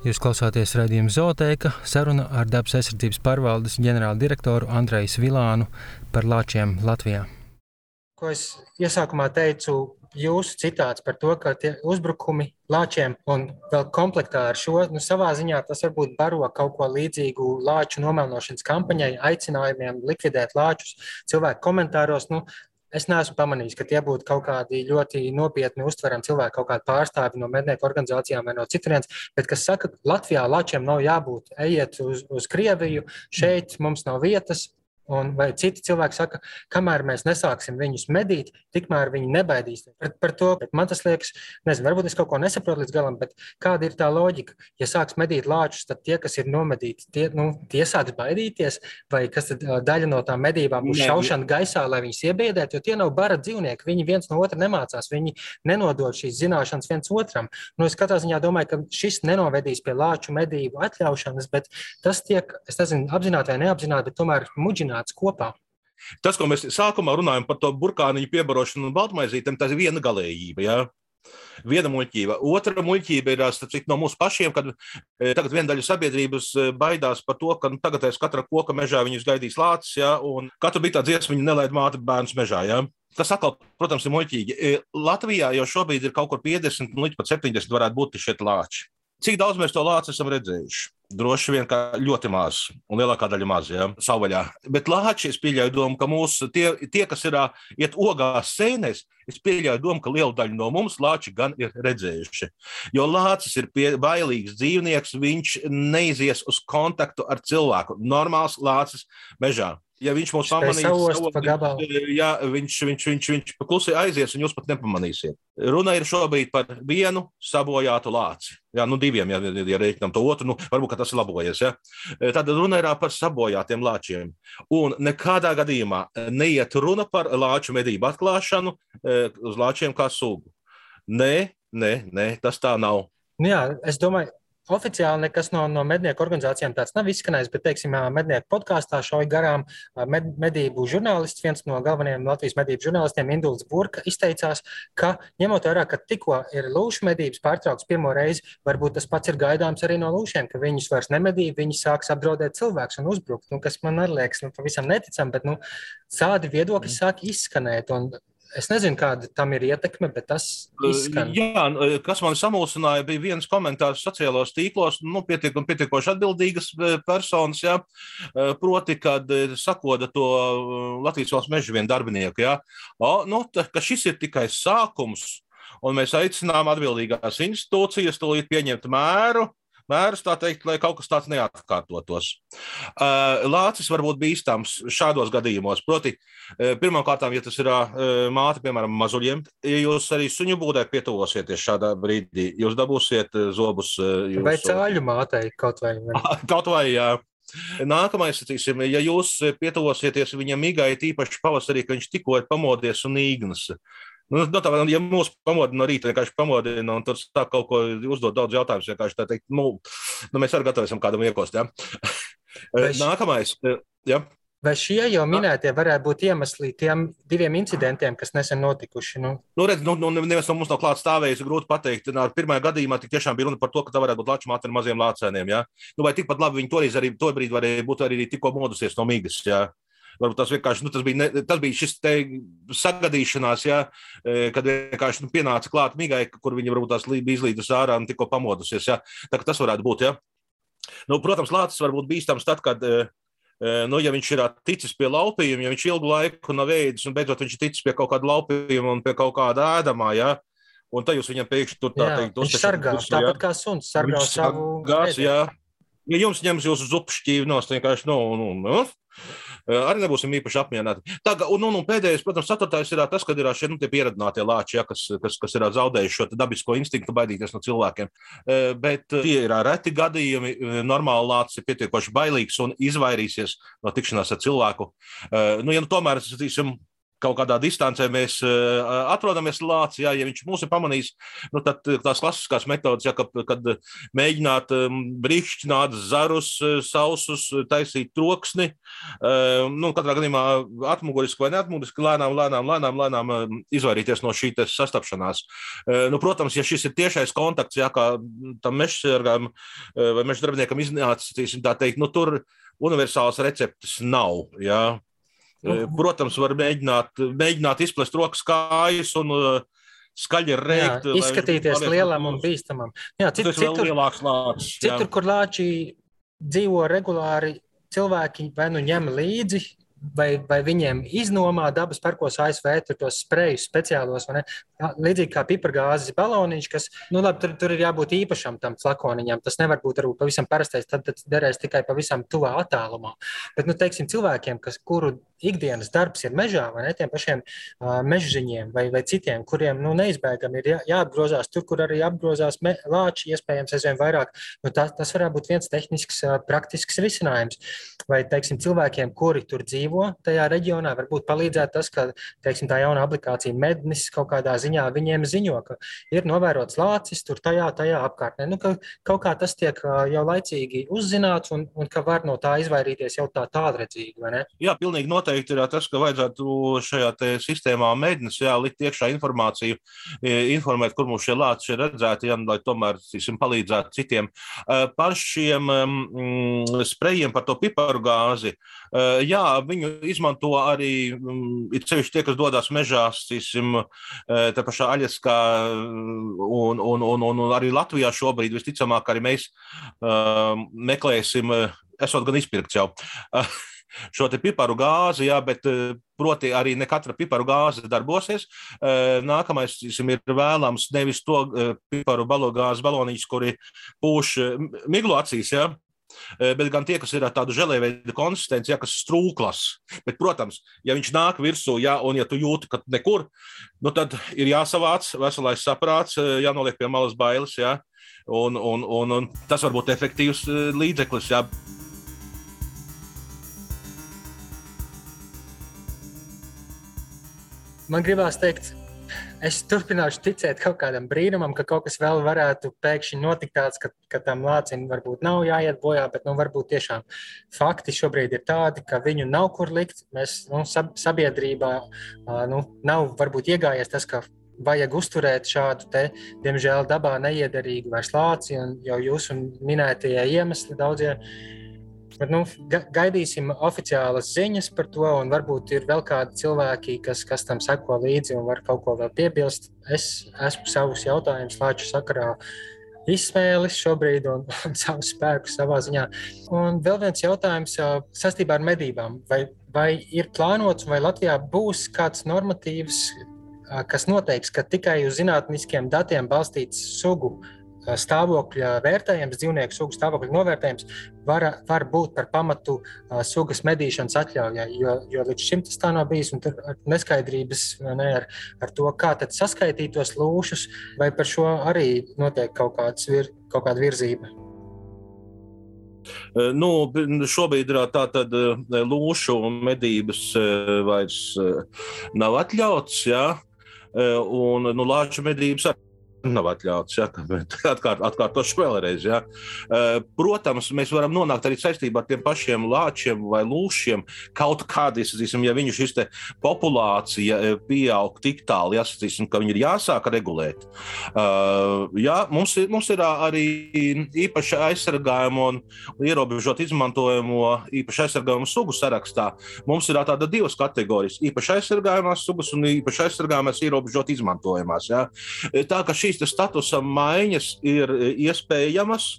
Speaker 6: Jūs klausāties raidījuma Zootēka saruna ar dabas aizsardzības pārvaldes ģenerāldirektoru Andreju Vilānu par lāčiem Latvijā.
Speaker 2: Ko es iesākumā teicu, jūsu citāts par to, ka tie uzbrukumi lāčiem un vēl komplektā ar šo, nu, savā ziņā tas varbūt baro kaut ko līdzīgu lāču nomelnošanas kampaņai, aicinājumiem likvidēt lāčus. Cilvēku komentāros, nu, Es neesmu pamanījis, ka tie būtu kaut kādi ļoti nopietni uztverami cilvēki, kaut kādi pārstāvi no mednieku organizācijām vai no citurienes, bet kas saka, ka Latvijā lačiem nav jābūt, ejiet uz, uz Krieviju, šeit mums nav vietas, Un vai citi cilvēki saka, kamēr mēs nesāksim viņus medīt, tikmēr viņi nebaidīsies par, par to. Bet man tas liekas, nezinu, varbūt es kaut ko nesaprotu līdz galam, bet kāda ir tā loģika? Ja sāks medīt lāčus, tad tie, kas ir nomedīti, tie, nu, tie sāks baidīties, vai kas tad daļa no tām medībām būs šaušana gaisā, lai viņus iebiedētu, jo tie nav bara dzīvnieki. Viņi viens no otra nemācās, viņi nenodod šīs zināšanas viens otram. Nu, es katrā ziņā domāju, ka šis nenovedīs pie lāču medību atļaušanas, bet tas tiek, es nezinu, apzināti vai neapzināti, bet tomēr mudžināti apvienots kopā.
Speaker 4: Tas, ko mēs sākumā runājam par to burkāniņu piebarošanu un baltmaizītēm, tas ir viena galējība. Jā. Viena muļķība. Otra muļķība ir cik, no mūsu pašiem, kad e, tagad viena daļa sabiedrības e, baidās par to, ka nu, tagad aiz katra koka mežā viņus gaidīs lācis, ja, un katru bija tā dziesma, viņa nelaid māte bērnus mežā. Ja. Tas atkal, protams, ir muļķīgi. E, Latvijā jau šobrīd ir kaut kur 50 līdz pat 70 varētu būt šie lāči. Cik daudz mēs to lāci esam redzējuši? Droši vien, ka ļoti maz, un lielākā daļa maz, ja, savvaļā. Bet lāči, es pieļauju domu, ka mūsu tie, tie kas ir iet ogās sēnēs, es pieļauju domu, ka liela daļa no mums lāči gan ir redzējuši. Jo lācis ir pie, bailīgs dzīvnieks, viņš neizies uz kontaktu ar cilvēku. Normāls lācis mežā. Ja viņš mums pamanīs, tad jā, viņš, viņš, viņš, viņš klusi aizies, un jūs pat nepamanīsiet. Runa ir šobrīd par vienu sabojātu lāci. Jā, nu diviem, ja, ja rēķinām to otru, nu, varbūt tas ir labojies. Ja? Tad runa ir par sabojātiem lāčiem. Un nekādā gadījumā neiet runa par lāču medību atklāšanu uz lāčiem kā sugu. Nē, nē, nē tas tā nav.
Speaker 2: Nu jā, es domāju, Oficiāli nekas no, no mednieku organizācijām tāds nav izskanējis, bet, teiksim, mednieku podkāstā šauja garām med, medību žurnālists, viens no galvenajiem Latvijas medību žurnālistiem, Induls Burka, izteicās, ka ņemot vērā, ka tikko ir lūšu medības pārtraukts pirmo reizi, varbūt tas pats ir gaidāms arī no lūšiem, ka viņus vairs nemedī, viņi sāks apdraudēt cilvēkus un uzbrukt, nu, kas man arī liekas nu, pavisam neticami, bet nu, tādi viedokļi sāk izskanēt. Un, Es nezinu, kāda tam ir ietekme, bet tas izskan.
Speaker 4: Jā, kas man samulsināja, bija viens komentārs sociālos tīklos, nu, pietiekami pietiekoši atbildīgas personas, jā, proti, kad sakoda to Latvijas valsts meža vienu darbinieku, jā, o, nu, tā, ka šis ir tikai sākums, un mēs aicinām atbildīgās institūcijas tūlīt pieņemt mēru, mērus, tā teikt, lai kaut kas tāds neatkārtotos. Lācis var būt bīstams šādos gadījumos. Proti, pirmkārt, ja tas ir māte, piemēram, mazuļiem, ja jūs arī suņu būdē pietuvosieties šādā brīdī, jūs dabūsiet zobus.
Speaker 2: Jūsu... Vai cāļu mātei kaut vai?
Speaker 4: kaut vai, jā. Nākamais, sacīsim, ja jūs pietuvosieties viņam migai, tīpaši pavasarī, kad viņš tikko ir pamodies un īgnas, Nu, no tā, ja mūs pamodina no rīta, vienkārši pamodina un tur sāk kaut ko uzdot daudz jautājumus, vienkārši tā teikt, nu, nu mēs arī gatavosim kādam iekost. Ja? Vai Nākamais. Ja.
Speaker 2: Vai šie jau minētie varētu būt iemesli tiem diviem incidentiem, kas nesen notikuši? Nu?
Speaker 4: Nu, redz, nu, nu, neviens no mums nav klāts stāvējis, grūti pateikt. Nā, pirmajā gadījumā tik tiešām bija runa par to, ka tā varētu būt lača māte ar maziem lācēniem. Ja? Nu, vai tikpat labi viņi toreiz arī to brīdi varēja būt arī tikko modusies no mīgas. Ja? Varbūt tas vienkārši nu, tas bija, ne, tas bija šis sagadīšanās, ja, kad vienkārši nu, pienāca klāt migai, kur viņa varbūt tās bija izlīdus ārā un tikko pamodusies. Ja. Tā, tas varētu būt. Ja. Nu, protams, lācis var būt bīstams tad, kad uh, nu, ja viņš ir ticis pie laupījuma, ja viņš ilgu laiku nav ēdis un beidzot viņš ir ticis pie kaut kāda laupījuma un pie kaut kāda ēdamā, ja, un tad jūs viņam pēkšņi tur tā jā, teikt,
Speaker 2: uztašat. Viņš sargā, pusi, tāpat jā. kā suns sargā viņš savu.
Speaker 4: Gās, jā. Ja jums ņems jūsu zupu šķīvi nost, vienkārši, nu, nu, nu, arī nebūsim īpaši apmierināti. Tagad, un, un, un pēdējais, protams, ceturtais ir tas, kad ir šie nu, pieredzinātie lāči, ja, kas, kas, kas ir zaudējuši šo dabisko instinktu baidīties no cilvēkiem. Bet tie ir reti gadījumi. Normāli lācis ir pietiekoši bailīgs un izvairīsies no tikšanās ar cilvēku. Nu, ja nu, tomēr, tīsim, kaut kādā distancē mēs uh, atrodamies Lācijā, ja viņš mūs ir pamanījis, nu, tad tās klasiskās metodas, ja, kad, kad mēģināt um, brīkšķināt zarus, sausus, taisīt troksni, uh, nu, katrā gadījumā atmuguriski vai neatmuguriski, lēnām, lēnām, lēnām, lēnām uh, izvairīties no šī sastapšanās. Uh, nu, protams, ja šis ir tiešais kontakts, ja kā tam mežsargām uh, vai meža darbiniekam iznācis, tā teikt, nu, tur universāls receptes nav. Ja? Nu, Protams, var mēģināt, mēģināt izplest rokas kājas un uh, skaļi rēkt.
Speaker 2: Jā, izskatīties lielam un bīstamam. Jā, cit,
Speaker 4: citur, lācis,
Speaker 2: citur, kur lāči dzīvo regulāri, cilvēki vai nu ņem līdzi vai, vai viņiem iznomā dabas parkos ASV tos sprejus speciālos, līdzīgi kā pipargāzes baloniņš, kas, nu labi, tur, tur ir jābūt īpašam tam flakoniņam. Tas nevar būt varbūt pavisam parastais, tad tas derēs tikai pavisam tuvā attālumā. Bet, nu, teiksim, cilvēkiem, kas, kuru ikdienas darbs ir mežā, vai ne tiem pašiem uh, mežziņiem vai, vai citiem, kuriem nu, neizbēgami ir jā, jāapgrozās tur, kur arī apgrozās me, lāči, iespējams, aizvien vairāk. Nu, tas, tas varētu būt viens tehnisks, uh, praktisks risinājums. Vai, teiksim, cilvēkiem, kuri tur dzīvo tajā reģionā, varbūt palīdzētu tas, ka, teiksim, tā jauna aplikācija Mednis kaut kādā ziņā viņiem ziņo, ka ir novērots lācis tur tajā, tajā apkārtnē. Nu, ka kaut kā tas tiek uh, jau laicīgi uzzināts un, un ka var no tā izvairīties jau tā tālredzīgi, vai ne?
Speaker 4: Jā, pilnīgi noteikti noteikti ir tas, ka vajadzētu šajā sistēmā mēģināt, likt iekšā informāciju, informēt, kur mums šie lāči ir redzēti, jā, lai tomēr tīsim, palīdzētu citiem. Par šiem mm, sprejiem, par to piparu gāzi, jā, viņu izmanto arī, mm, ir sevišķi tie, kas dodas mežās, tīsim, tā pašā Aļaskā un, un, un, un arī Latvijā šobrīd visticamāk arī mēs meklēsim, esot gan izpirkts jau. šo piparu gāzi, jā, bet eh, proti arī ne katra piparu gāze darbosies. Eh, nākamais ir vēlams nevis to eh, piparu balogāzi baloniņus, kuri pūš miglu acīs. Jā. Bet gan tie, kas ir tādu žēlēju konsistenci, ja, kas strūklas. Bet, protams, ja viņš nāk virsū, ja, un ja tu jūti, ka nekur, nu tad ir jāsavāc veselais saprāts, jānoliek pie malas bailes. Ja, un, un, un, un tas var būt efektīvs līdzeklis. Ja.
Speaker 2: Man gribās teikt, es turpināšu ticēt kaut kādam brīnumam, ka kaut kas vēl varētu pēkšņi notikt tāds, ka, ka tam lācim varbūt nav jāiet bojā, bet nu, varbūt tiešām fakti šobrīd ir tādi, ka viņu nav kur likt. Mēs nu, sabiedrībā nu, nav varbūt iegājies tas, ka vajag uzturēt šādu, te, diemžēl, dabā neiederīgu vairs lāci, un jau jūsu minētie iemesli daudzie Bet, nu, gaidīsim oficiālas ziņas par to, un varbūt ir vēl kādi cilvēki, kas, kas tam seko līdzi un var kaut ko vēl piebilst. Es esmu savus jautājumus Lāču sakarā izsmēlis šobrīd un, un savu spēku savā ziņā. Un vēl viens jautājums saistībā ar medībām. Vai, vai ir plānots, vai Latvijā būs kāds normatīvs, kas noteiks, ka tikai uz zinātniskiem datiem balstīts sugu stāvokļa vērtējums, dzīvnieku sugu stāvokļa novērtējums var, var būt par pamatu sugas medīšanas atļaujai. Jo, jo līdz šim tas tā nav bijis, un tur ir neskaidrības ne, ar, ar to, kā saskaitīt tos lūšus, vai par šo arī notiek kaut, kāds, vir, kaut kāda virzība.
Speaker 4: Nu, šobrīd tā, ka lūšu medības vairs nav atļauts, ja? un nu, lāču medības arī nav atļauts. Ja, atkārt, atkārtošu vēlreiz. Ja. Protams, mēs varam nonākt arī saistībā ar tiem pašiem lāčiem vai lūšiem. Kaut kādā izsacīsim, ja viņu šis populācija pieaug tik tālu, jāsacīsim, ka viņi ir jāsāk regulēt. Ja, mums, ir, mums ir arī īpaši aizsargājumu un ierobežot izmantojamo īpaši aizsargājumu sugu sarakstā. Mums ir tāda divas kategorijas - īpaši aizsargājumās sugas un īpaši aizsargājumās ierobežot izmantojamās. Ja. Tā šīs statusa maiņas ir e, iespējamas.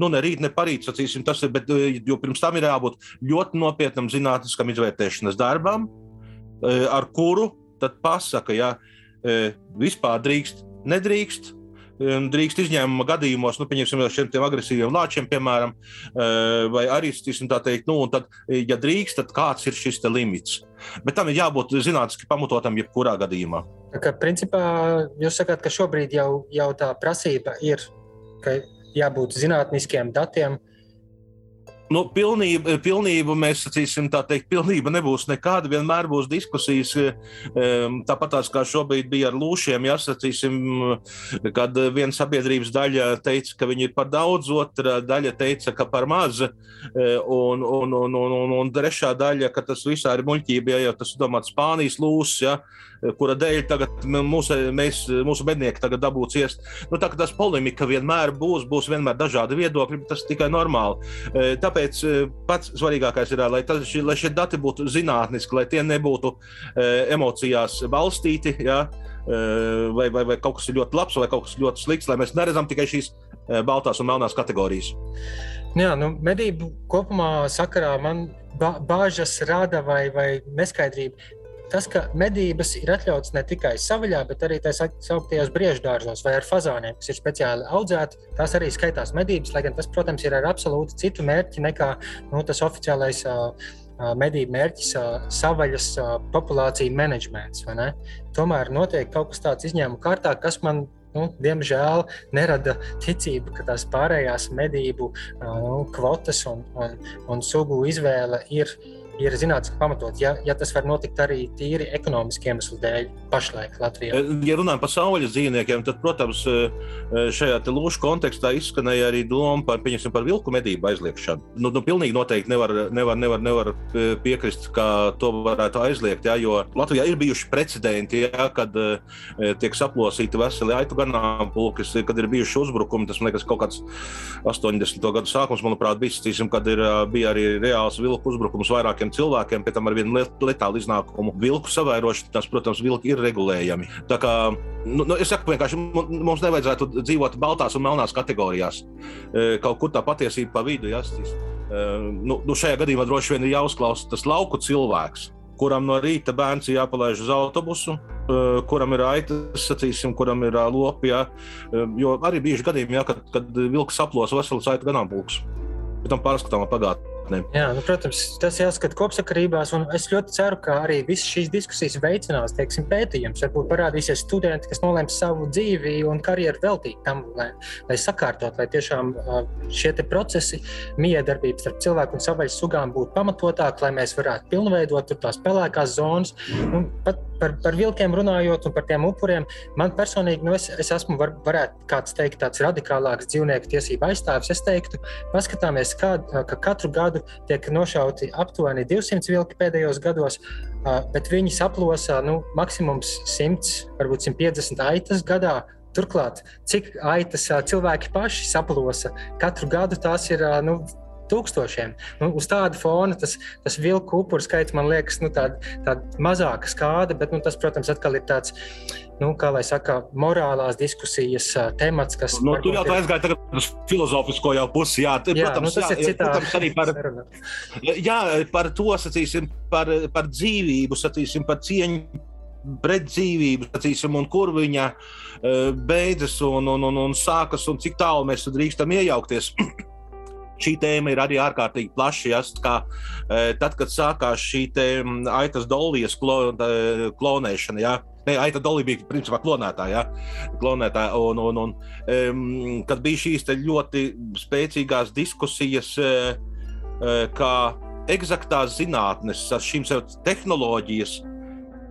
Speaker 4: Nu, ne rīt, ne parīt, sacīsim, tas ir, bet e, jo pirms tam ir jābūt ļoti nopietnam zinātniskam izvērtēšanas darbam, e, ar kuru tad pasaka, ja vispār drīkst, nedrīkst, drīkst izņēmuma gadījumos, nu, pieņemsim, šiem agresīviem lāčiem, piemēram, vai arī, tā teikt, nu, tad, ja drīkst, tad kāds ir šis limits. Bet tam ir jābūt zinātniski pamatotam jebkurā gadījumā.
Speaker 7: Ka, principā, jūs sakāt, ka šobrīd jau, jau tā prasība ir, ka jābūt zinātniskiem datiem,
Speaker 4: nu, pilnība, pilnība mēs sacīsim, tā teikt, pilnība nebūs nekāda. Vienmēr būs diskusijas, tāpat tās kā šobrīd bija ar lūšiem. Jāsacīsim, kad viena sabiedrības daļa teica, ka viņi ir par daudz, otra daļa teica, ka par maz, un, un, un, un, un, un trešā daļa, ka tas visā ir muļķība, ja jau tas ir domāts Spānijas lūsis. Kura dēļ tagad mūsu, mēs, mūsu mednieki tagad dabū ciest. Nu, tā kā tas polemika vienmēr būs, būs vienmēr dažādi viedokļi, tas ir tikai normāli. Tāpēc pats svarīgākais ir, lai, tas, lai šie dati būtu zinātniski, lai tie nebūtu emocijās balstīti. Ja? Vai, vai, vai kaut kas ir ļoti labs, vai kaut kas ļoti slikts, lai mēs neredzam tikai šīs baltās un melnās kategorijas.
Speaker 7: Jā, nu, medību kopumā sakarā man bāžas rada vai, vai neskaidrība tas, ka medības ir atļautas ne tikai savaļā, bet arī tā sauktajos brieždārzos vai ar fazāniem, kas ir speciāli audzēti. Tās arī skaitās medības, lai gan tas, protams, ir ar absolūti citu mērķi nekā nu, tas oficiālais. Medību mērķis savaļas populācija menedžments. Tomēr notiek kaut kas tāds izņēmuma kārtā, kas man nu, diemžēl nerada ticību, ka tās pārējās medību nu, kvotas un, un, un sugu izvēle ir ir zinātniski pamatots. Ja, ja tas var notikt arī tīri ekonomiski iemeslu dēļ, pašlaik Latvijā.
Speaker 4: Eh, ja runājam par saules dzīvniekiem, tad, protams, eh, eh, šajā lūšu kontekstā izskanēja arī doma par, par vilku medību aizliegšanu. Nu, nu, pilnīgi noteikti nevar, nevar, nevar, nevar piekrist, ka to varētu aizliegt, ja, jo Latvijā ir bijuši precedenti, ja, kad tiek saplosīti veseli aitu ganāmpulki, kad ir bijuši uzbrukumi. Tas, man liekas, kaut kāds 80. gadu sākums, manuprāt, bija, kad ir, bija arī reāls vilku uzbrukums vairākiem cilvēkiem, pēc tam ar vienu letālu iznākumu vilku savairošanu, tas, protams, vilki ir regulējami. Tā kā, nu, nu, es saku, vienkārši mums nevajadzētu dzīvot baltās un melnās kategorijās. E, kaut kur tā patiesība pa vidu jāsties. Nu, nu, šajā gadījumā droši vien ir jāuzklausa tas lauku cilvēks, kuram no rīta bērns ir jāpalaiž uz autobusu, e, kuram ir aitas, sacīsim, kuram ir lopi. Jā. E, jo arī bijuši gadījumi, jā, kad, kad vilks saplos vesels aitu ganāmpulks. Pēc tam pārskatāmā pagātnē
Speaker 7: zinātnē. Jā, nu, protams, tas jāskata kopsakarībās, un es ļoti ceru, ka arī visas šīs diskusijas veicinās teiksim, pētījums. Varbūt parādīsies studenti, kas nolēms savu dzīvi un karjeru veltīt tam, lai, lai sakārtot, lai tiešām šie procesi, miedarbības starp cilvēku un savvaļas sugām būtu pamatotāki, lai mēs varētu pilnveidot tās pelēkās zonas. Un pat par, par vilkiem runājot un par tiem upuriem, man personīgi, nu, es, es esmu, var, varētu kāds teikt, tāds radikālāks dzīvnieku tiesību aizstāvis. Es teiktu, paskatāmies, kā, ka katru gadu tiek nošauti aptuveni 200 vilki pēdējos gados, bet viņi saplosā nu, maksimums 100, varbūt 150 aitas gadā. Turklāt, cik aitas cilvēki paši saplosa, katru gadu tās ir nu, tūkstošiem. Nu, uz tāda fona tas, tas vilku upuru skaits man liekas nu, tāda, tāda mazāka skāde, bet nu, tas, protams, atkal ir tāds. Nu, kā lai saka, morālās diskusijas uh, temats, kas.
Speaker 4: Nu, tu jau aizgāji uz filozofisko jau pusi. Jā,
Speaker 7: jā, protams, nu, tas jā, ir citā,
Speaker 4: protams, arī par, jā, par to, sacīsim, par, par dzīvību, sacīsim, par cieņu pret dzīvību, sacīsim, un kur viņa beidzas un, un, un, un sākas, un cik tālu mēs drīkstam iejaukties. šī tēma ir arī ārkārtīgi plaša. Ja, kā, e, tad, kad sākās šī aitas dolijas klo, klonēšana, ja, Ne, Aita Dolī bija principā klonētāja. Ja? klonētāja un, un, un, um, kad bija šīs ļoti spēcīgās diskusijas, uh, kā eksaktās zinātnes ar šīm tehnoloģijas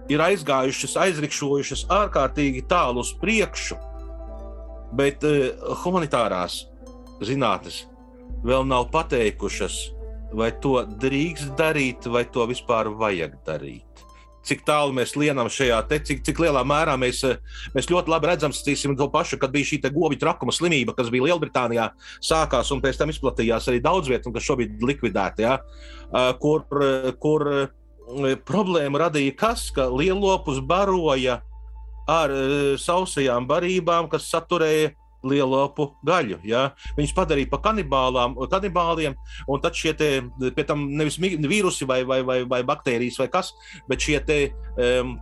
Speaker 4: ir aizgājušas, aizrikšojušas ārkārtīgi tālu uz priekšu. Bet uh, humanitārās zinātnes vēl nav pateikušas, vai to drīkst darīt, vai to vispār vajag darīt. Cik tālu mēs lienam šajā, te, cik, cik lielā mērā mēs, mēs ļoti labi redzam, cīsim to pašu, kad bija šī govju trakuma slimība, kas bija Lielbritānijā, sākās un pēc tam izplatījās arī daudz vietā, un kas šobrīd ir likvidēta. Ja? Kur, kur problēma radīja kas, ka lielopus baroja ar sausajām barībām, kas saturēja lielopu gaļu. Ja? Viņus padarīja par kanibāliem, un tad šie te, pie tam nevis vīrusi vai, vai, vai, vai baktērijas vai kas, bet šie te, um,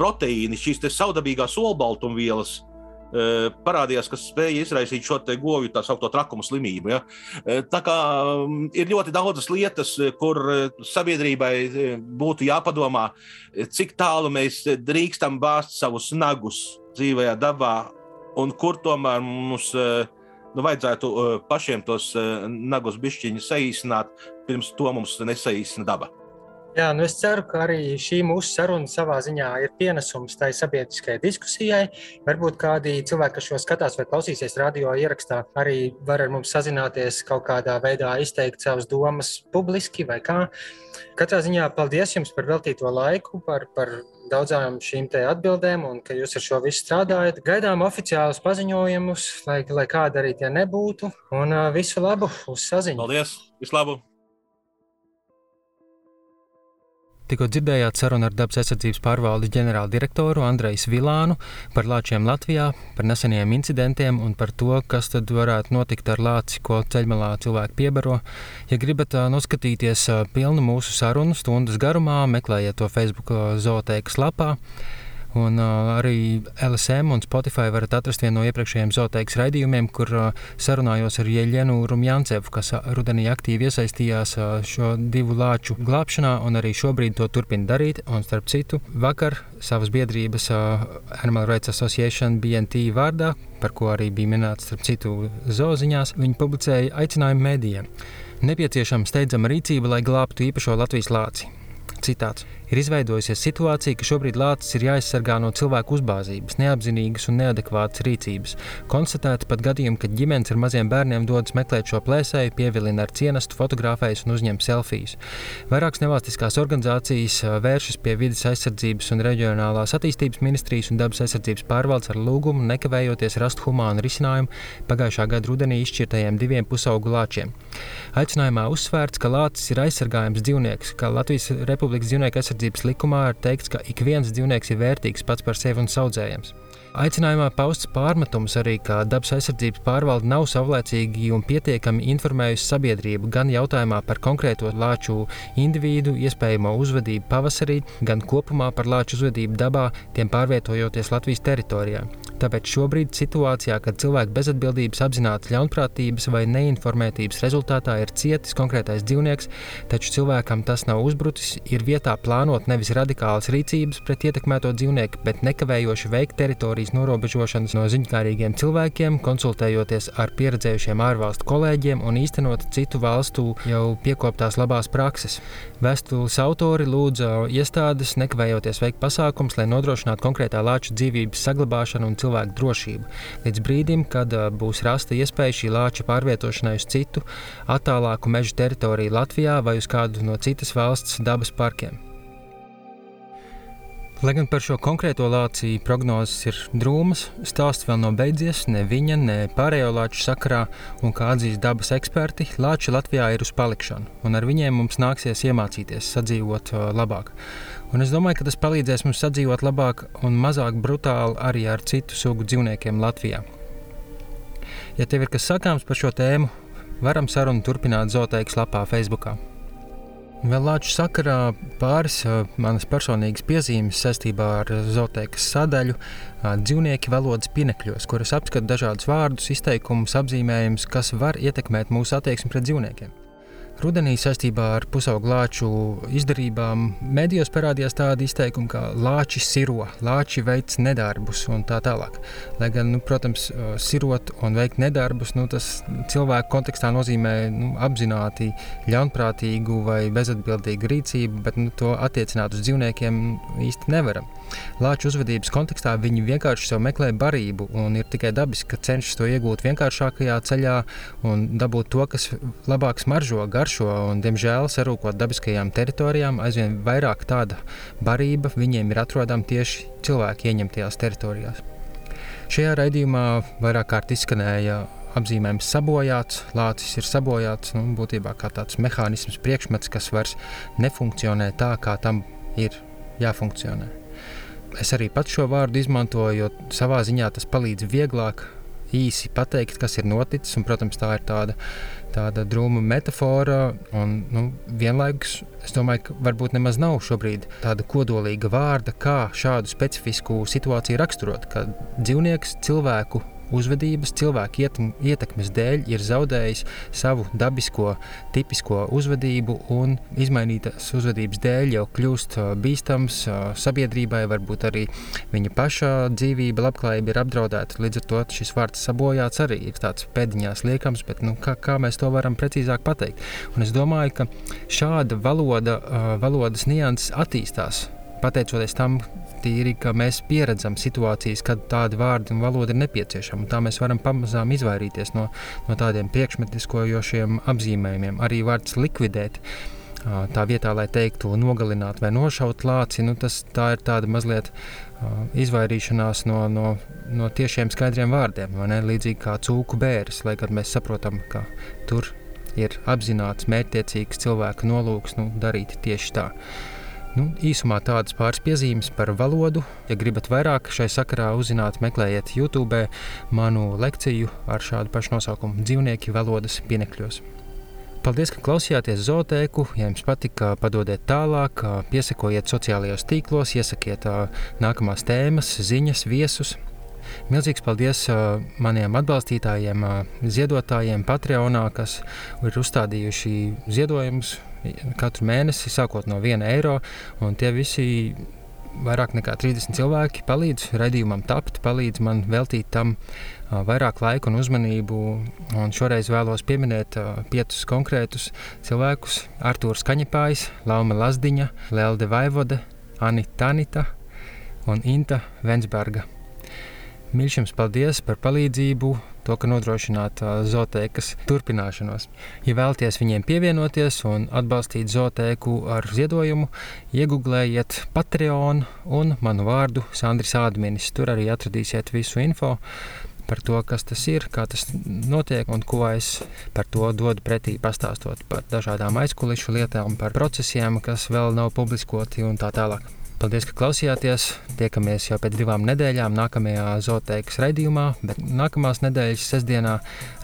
Speaker 4: proteīni, šīs saudabīgās olbaltumvielas. Uh, parādījās, kas spēja izraisīt šo govju tā saucamo trakumu slimību. Ja? Uh, tā kā ir ļoti daudzas lietas, kur uh, sabiedrībai būtu jāpadomā, cik tālu mēs drīkstam bāzt savus nagus dzīvajā dabā, un kur tomēr mums eh, nu, vajadzētu eh, pašiem tos eh, nagus bišķiņus saīsināt, pirms to mums nesaīsina daba.
Speaker 7: Jā, nu es ceru, ka arī šī mūsu saruna savā ziņā ir pienesums tai sabiedriskajai diskusijai. Varbūt kādi cilvēki, kas šo skatās vai klausīsies radio ierakstā, arī var ar mums sazināties, kaut kādā veidā izteikt savas domas publiski vai kā. Katrā ziņā paldies jums par veltīto laiku, par, par daudzām šīm atbildēm, un ka jūs ar šo visu strādājat. Gaidām oficiālus paziņojumus, lai, lai kāda arī tie nebūtu. Un uh, visu labu uz saziņu!
Speaker 4: Paldies! Vislabāk!
Speaker 2: Tikko dzirdējāt sarunu ar dabas aizsardzības pārvaldes ģenerāldirektoru Andreju Vilānu par lāčiem Latvijā, par neseniem incidentiem un par to, kas tad varētu notikt ar lāci, ko ceļmalā cilvēki piebaro. Ja gribat noskatīties pilnu mūsu sarunu stundas garumā, meklējiet to Facebook zooteikas lapā. Un uh, arī LSM un Spotify varat atrast vienu no iepriekšējiem zooteikas raidījumiem, kur uh, sarunājos ar Jeļenu Rumjancevu, kas rudenī aktīvi iesaistījās uh, šo divu lāču glābšanā un arī šobrīd to turpina darīt. Un starp citu, vakar savas biedrības uh, Animal Rights Association BNT vārdā, par ko arī bija minēts starp citu zooziņās, viņi publicēja aicinājumu mēdījiem. Nepieciešama steidzama rīcība, lai glābtu īpašo Latvijas lāci. Citāts. Ir izveidojusies situācija, ka šobrīd lācis ir jāaizsargā no cilvēku uzbāzības, neapzinīgas un neadekvātas rīcības. Konstatēti pat gadījumi, kad ģimenes ar maziem bērniem dodas meklēt šo plēsēju, pievilina ar cienastu, fotografējas un uzņem selfijas. Vairākas nevalstiskās organizācijas vēršas pie vidas aizsardzības un reģionālās attīstības ministrijas un dabas aizsardzības pārvaldes ar lūgumu nekavējoties rast humānu risinājumu pagājušā gada rudenī izšķirtajiem diviem pusaugu lāčiem. Aicinājumā uzsvērts, ka lācis ir aizsargājams dzīvnieks, ka Latvijas Republikas dzīvnieku aizsardzības aizsardzības likumā ir teikts, ka ik viens dzīvnieks ir vērtīgs pats par sevi un audzējams. Aicinājumā pausts pārmetums arī, ka dabas aizsardzības pārvalde nav savlaicīgi un pietiekami informējusi sabiedrību gan jautājumā par konkrēto lāču individu, iespējamo uzvedību pavasarī, gan kopumā par lāču uzvedību dabā, tiem pārvietojoties Latvijas teritorijā. Tāpēc šobrīd situācijā, kad cilvēku bezatbildības, apzināti ļaunprātības vai neinformētības rezultātā ir cietis konkrētais dzīvnieks, taču cilvēkam tas nav uzbrucis, ir vietā plānot nevis radikālas rīcības pret ietekmēto dzīvnieku, bet nekavējoši veikt teritorijas norobežošanas no ziņkārīgiem cilvēkiem, konsultējoties ar pieredzējušiem ārvalstu kolēģiem un īstenot citu valstu jau piekoptās labās prakses. Vēstules autori lūdza iestādes nekavējoties veikt pasākums, lai nodrošinātu konkrētā lāča dzīvības saglabāšanu un cilvēku drošību, līdz brīdim, kad būs rasta iespēja šī lāča pārvietošanai uz citu, attālāku meža teritoriju Latvijā vai uz kādu no citas valsts dabas parkiem. Lai gan par šo konkrēto lāciju prognozes ir drūmas, stāsts vēl nav beidzies ne viņa, ne pārējo lāču sakarā, un kā atzīst dabas eksperti, lāči Latvijā ir uz palikšanu, un ar viņiem mums nāksies iemācīties sadzīvot labāk. Un es domāju, ka tas palīdzēs mums sadzīvot labāk un mazāk brutāli arī ar citu sugu dzīvniekiem Latvijā. Ja tev ir kas sakāms par šo tēmu, varam sarunu turpināt Zooteikas lapā Facebook. Vēl lāču sakarā pāris manas personīgas piezīmes saistībā ar zooteikas sadaļu dzīvnieki valodas pinekļos, kuras apskata dažādus vārdus, izteikumus, apzīmējumus, kas var ietekmēt mūsu attieksmi pret dzīvniekiem. Rudenī saistībā ar pusaugu lāču izdarībām medijos parādījās tādi izteikumi, kā lāči siro, lāči veic nedarbus un tā tālāk. Lai gan, nu, protams, sirot un veikt nedarbus, nu, tas cilvēku kontekstā nozīmē nu, apzināti ļaunprātīgu vai bezatbildīgu rīcību, bet nu, to attiecināt uz dzīvniekiem īsti nevaram. Lāču uzvedības kontekstā viņi vienkārši sev meklē barību un ir tikai dabiski, ka cenšas to iegūt vienkāršākajā ceļā un dabūt to, kas labāk smaržo, garšo. Un, diemžēl, sarūkot dabiskajām teritorijām, aizvien vairāk tāda barība viņiem ir atrodama tieši cilvēku ieņemtajās teritorijās. Šajā raidījumā vairāk kārt izskanēja apzīmējums sabojāts, lācis ir sabojāts. Nu, būtībā kā tāds mehānisms, priekšmets, kas vairs nefunkcionē tā, kā tam ir jāfunkcionē. Es arī pats šo vārdu izmantoju, jo savā ziņā tas palīdz vieglāk, īsi pateikt, kas ir noticis. Un, protams, tā ir tāda, tāda drūma metāfora. Un, nu, vienlaikus es domāju, ka varbūt nemaz nav šobrīd tāda kodolīga vārda, kā šādu specifisku situāciju raksturot. Kad dzīvnieks cilvēku uzvedības, cilvēku ietekmes dēļ ir zaudējis savu dabisko, tipisko uzvedību, un izmainītas uzvedības dēļ jau kļūst bīstams sabiedrībai, varbūt arī viņa paša dzīvība, labklājība ir apdraudēta. Līdz ar to šis vārds sabojāts arī ir tāds pēdiņās liekams, bet nu, kā, kā mēs to varam precīzāk pateikt? Un es domāju, ka šāda valoda, valodas nianses attīstās pateicoties tam, tīri, ka mēs pieredzam situācijas, kad tādi vārdi un valoda ir nepieciešama. Tā mēs varam pamazām izvairīties no, no tādiem priekšmetiskojošiem apzīmējumiem. Arī vārds likvidēt. Tā vietā, lai teiktu nogalināt vai nošaut lāci, nu tas, ir tāda mazliet izvairīšanās no, no, no tiešiem skaidriem vārdiem. Līdzīgi kā cūku bēris, lai gan mēs saprotam, ka tur ir apzināts, mērķtiecīgs cilvēka nolūks nu, darīt tieši tā. Nu, īsumā tādas pāris piezīmes par valodu. Ja gribat vairāk šai sakarā uzzināt, meklējiet YouTube manu lekciju ar šādu pašu nosaukumu - dzīvnieki valodas pienekļos. Paldies, ka klausījāties zootēku. Ja jums patika, padodiet tālāk, piesakojiet sociālajos tīklos, iesakiet nākamās tēmas, ziņas, viesus. Milzīgs paldies maniem atbalstītājiem, ziedotājiem Patreonā, kas ir uzstādījuši ziedojumus katru mēnesi, sākot no 1 eiro. Tie visi vairāk nekā 30 cilvēki palīdz raidījumam tapt, palīdz man veltīt tam vairāk laika un uzmanību. Un šoreiz vēlos pieminēt piecus konkrētus cilvēkus - Artūrs Kaņepājs, Lauma Lazdiņa, Lelde Vaivode, Anita Tanita un Inta Vensberga. Mīļš jums paldies par palīdzību, to, ka nodrošināt zootēkas turpināšanos. Ja vēlaties viņiem pievienoties un atbalstīt zootēku ar ziedojumu, iegūlējiet Patreon un manu vārdu Sandris Ādminis. Tur arī atradīsiet visu info par to, kas tas ir, kā tas notiek un ko es par to dodu pretī, pastāstot par dažādām aizkulisku lietām, par procesiem, kas vēl nav publiskoti un tā tālāk. Paldies, ka klausījāties. Tiekamies jau pēc divām nedēļām nākamajā zooteikas raidījumā, bet nākamās nedēļas sestdienā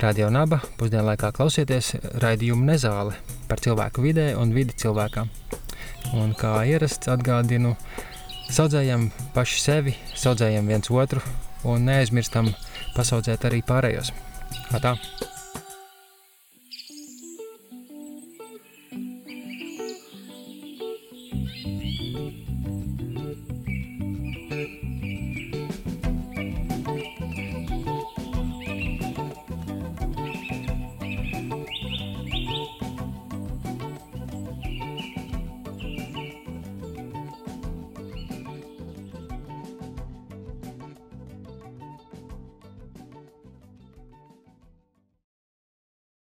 Speaker 2: Radio Naba pusdienlaikā klausieties raidījumu Nezāle par cilvēku vidē un vidi cilvēkam. Un kā ierasts atgādinu, saudzējam paši sevi, saudzējam viens otru un neaizmirstam pasaudzēt arī pārējos. Tā!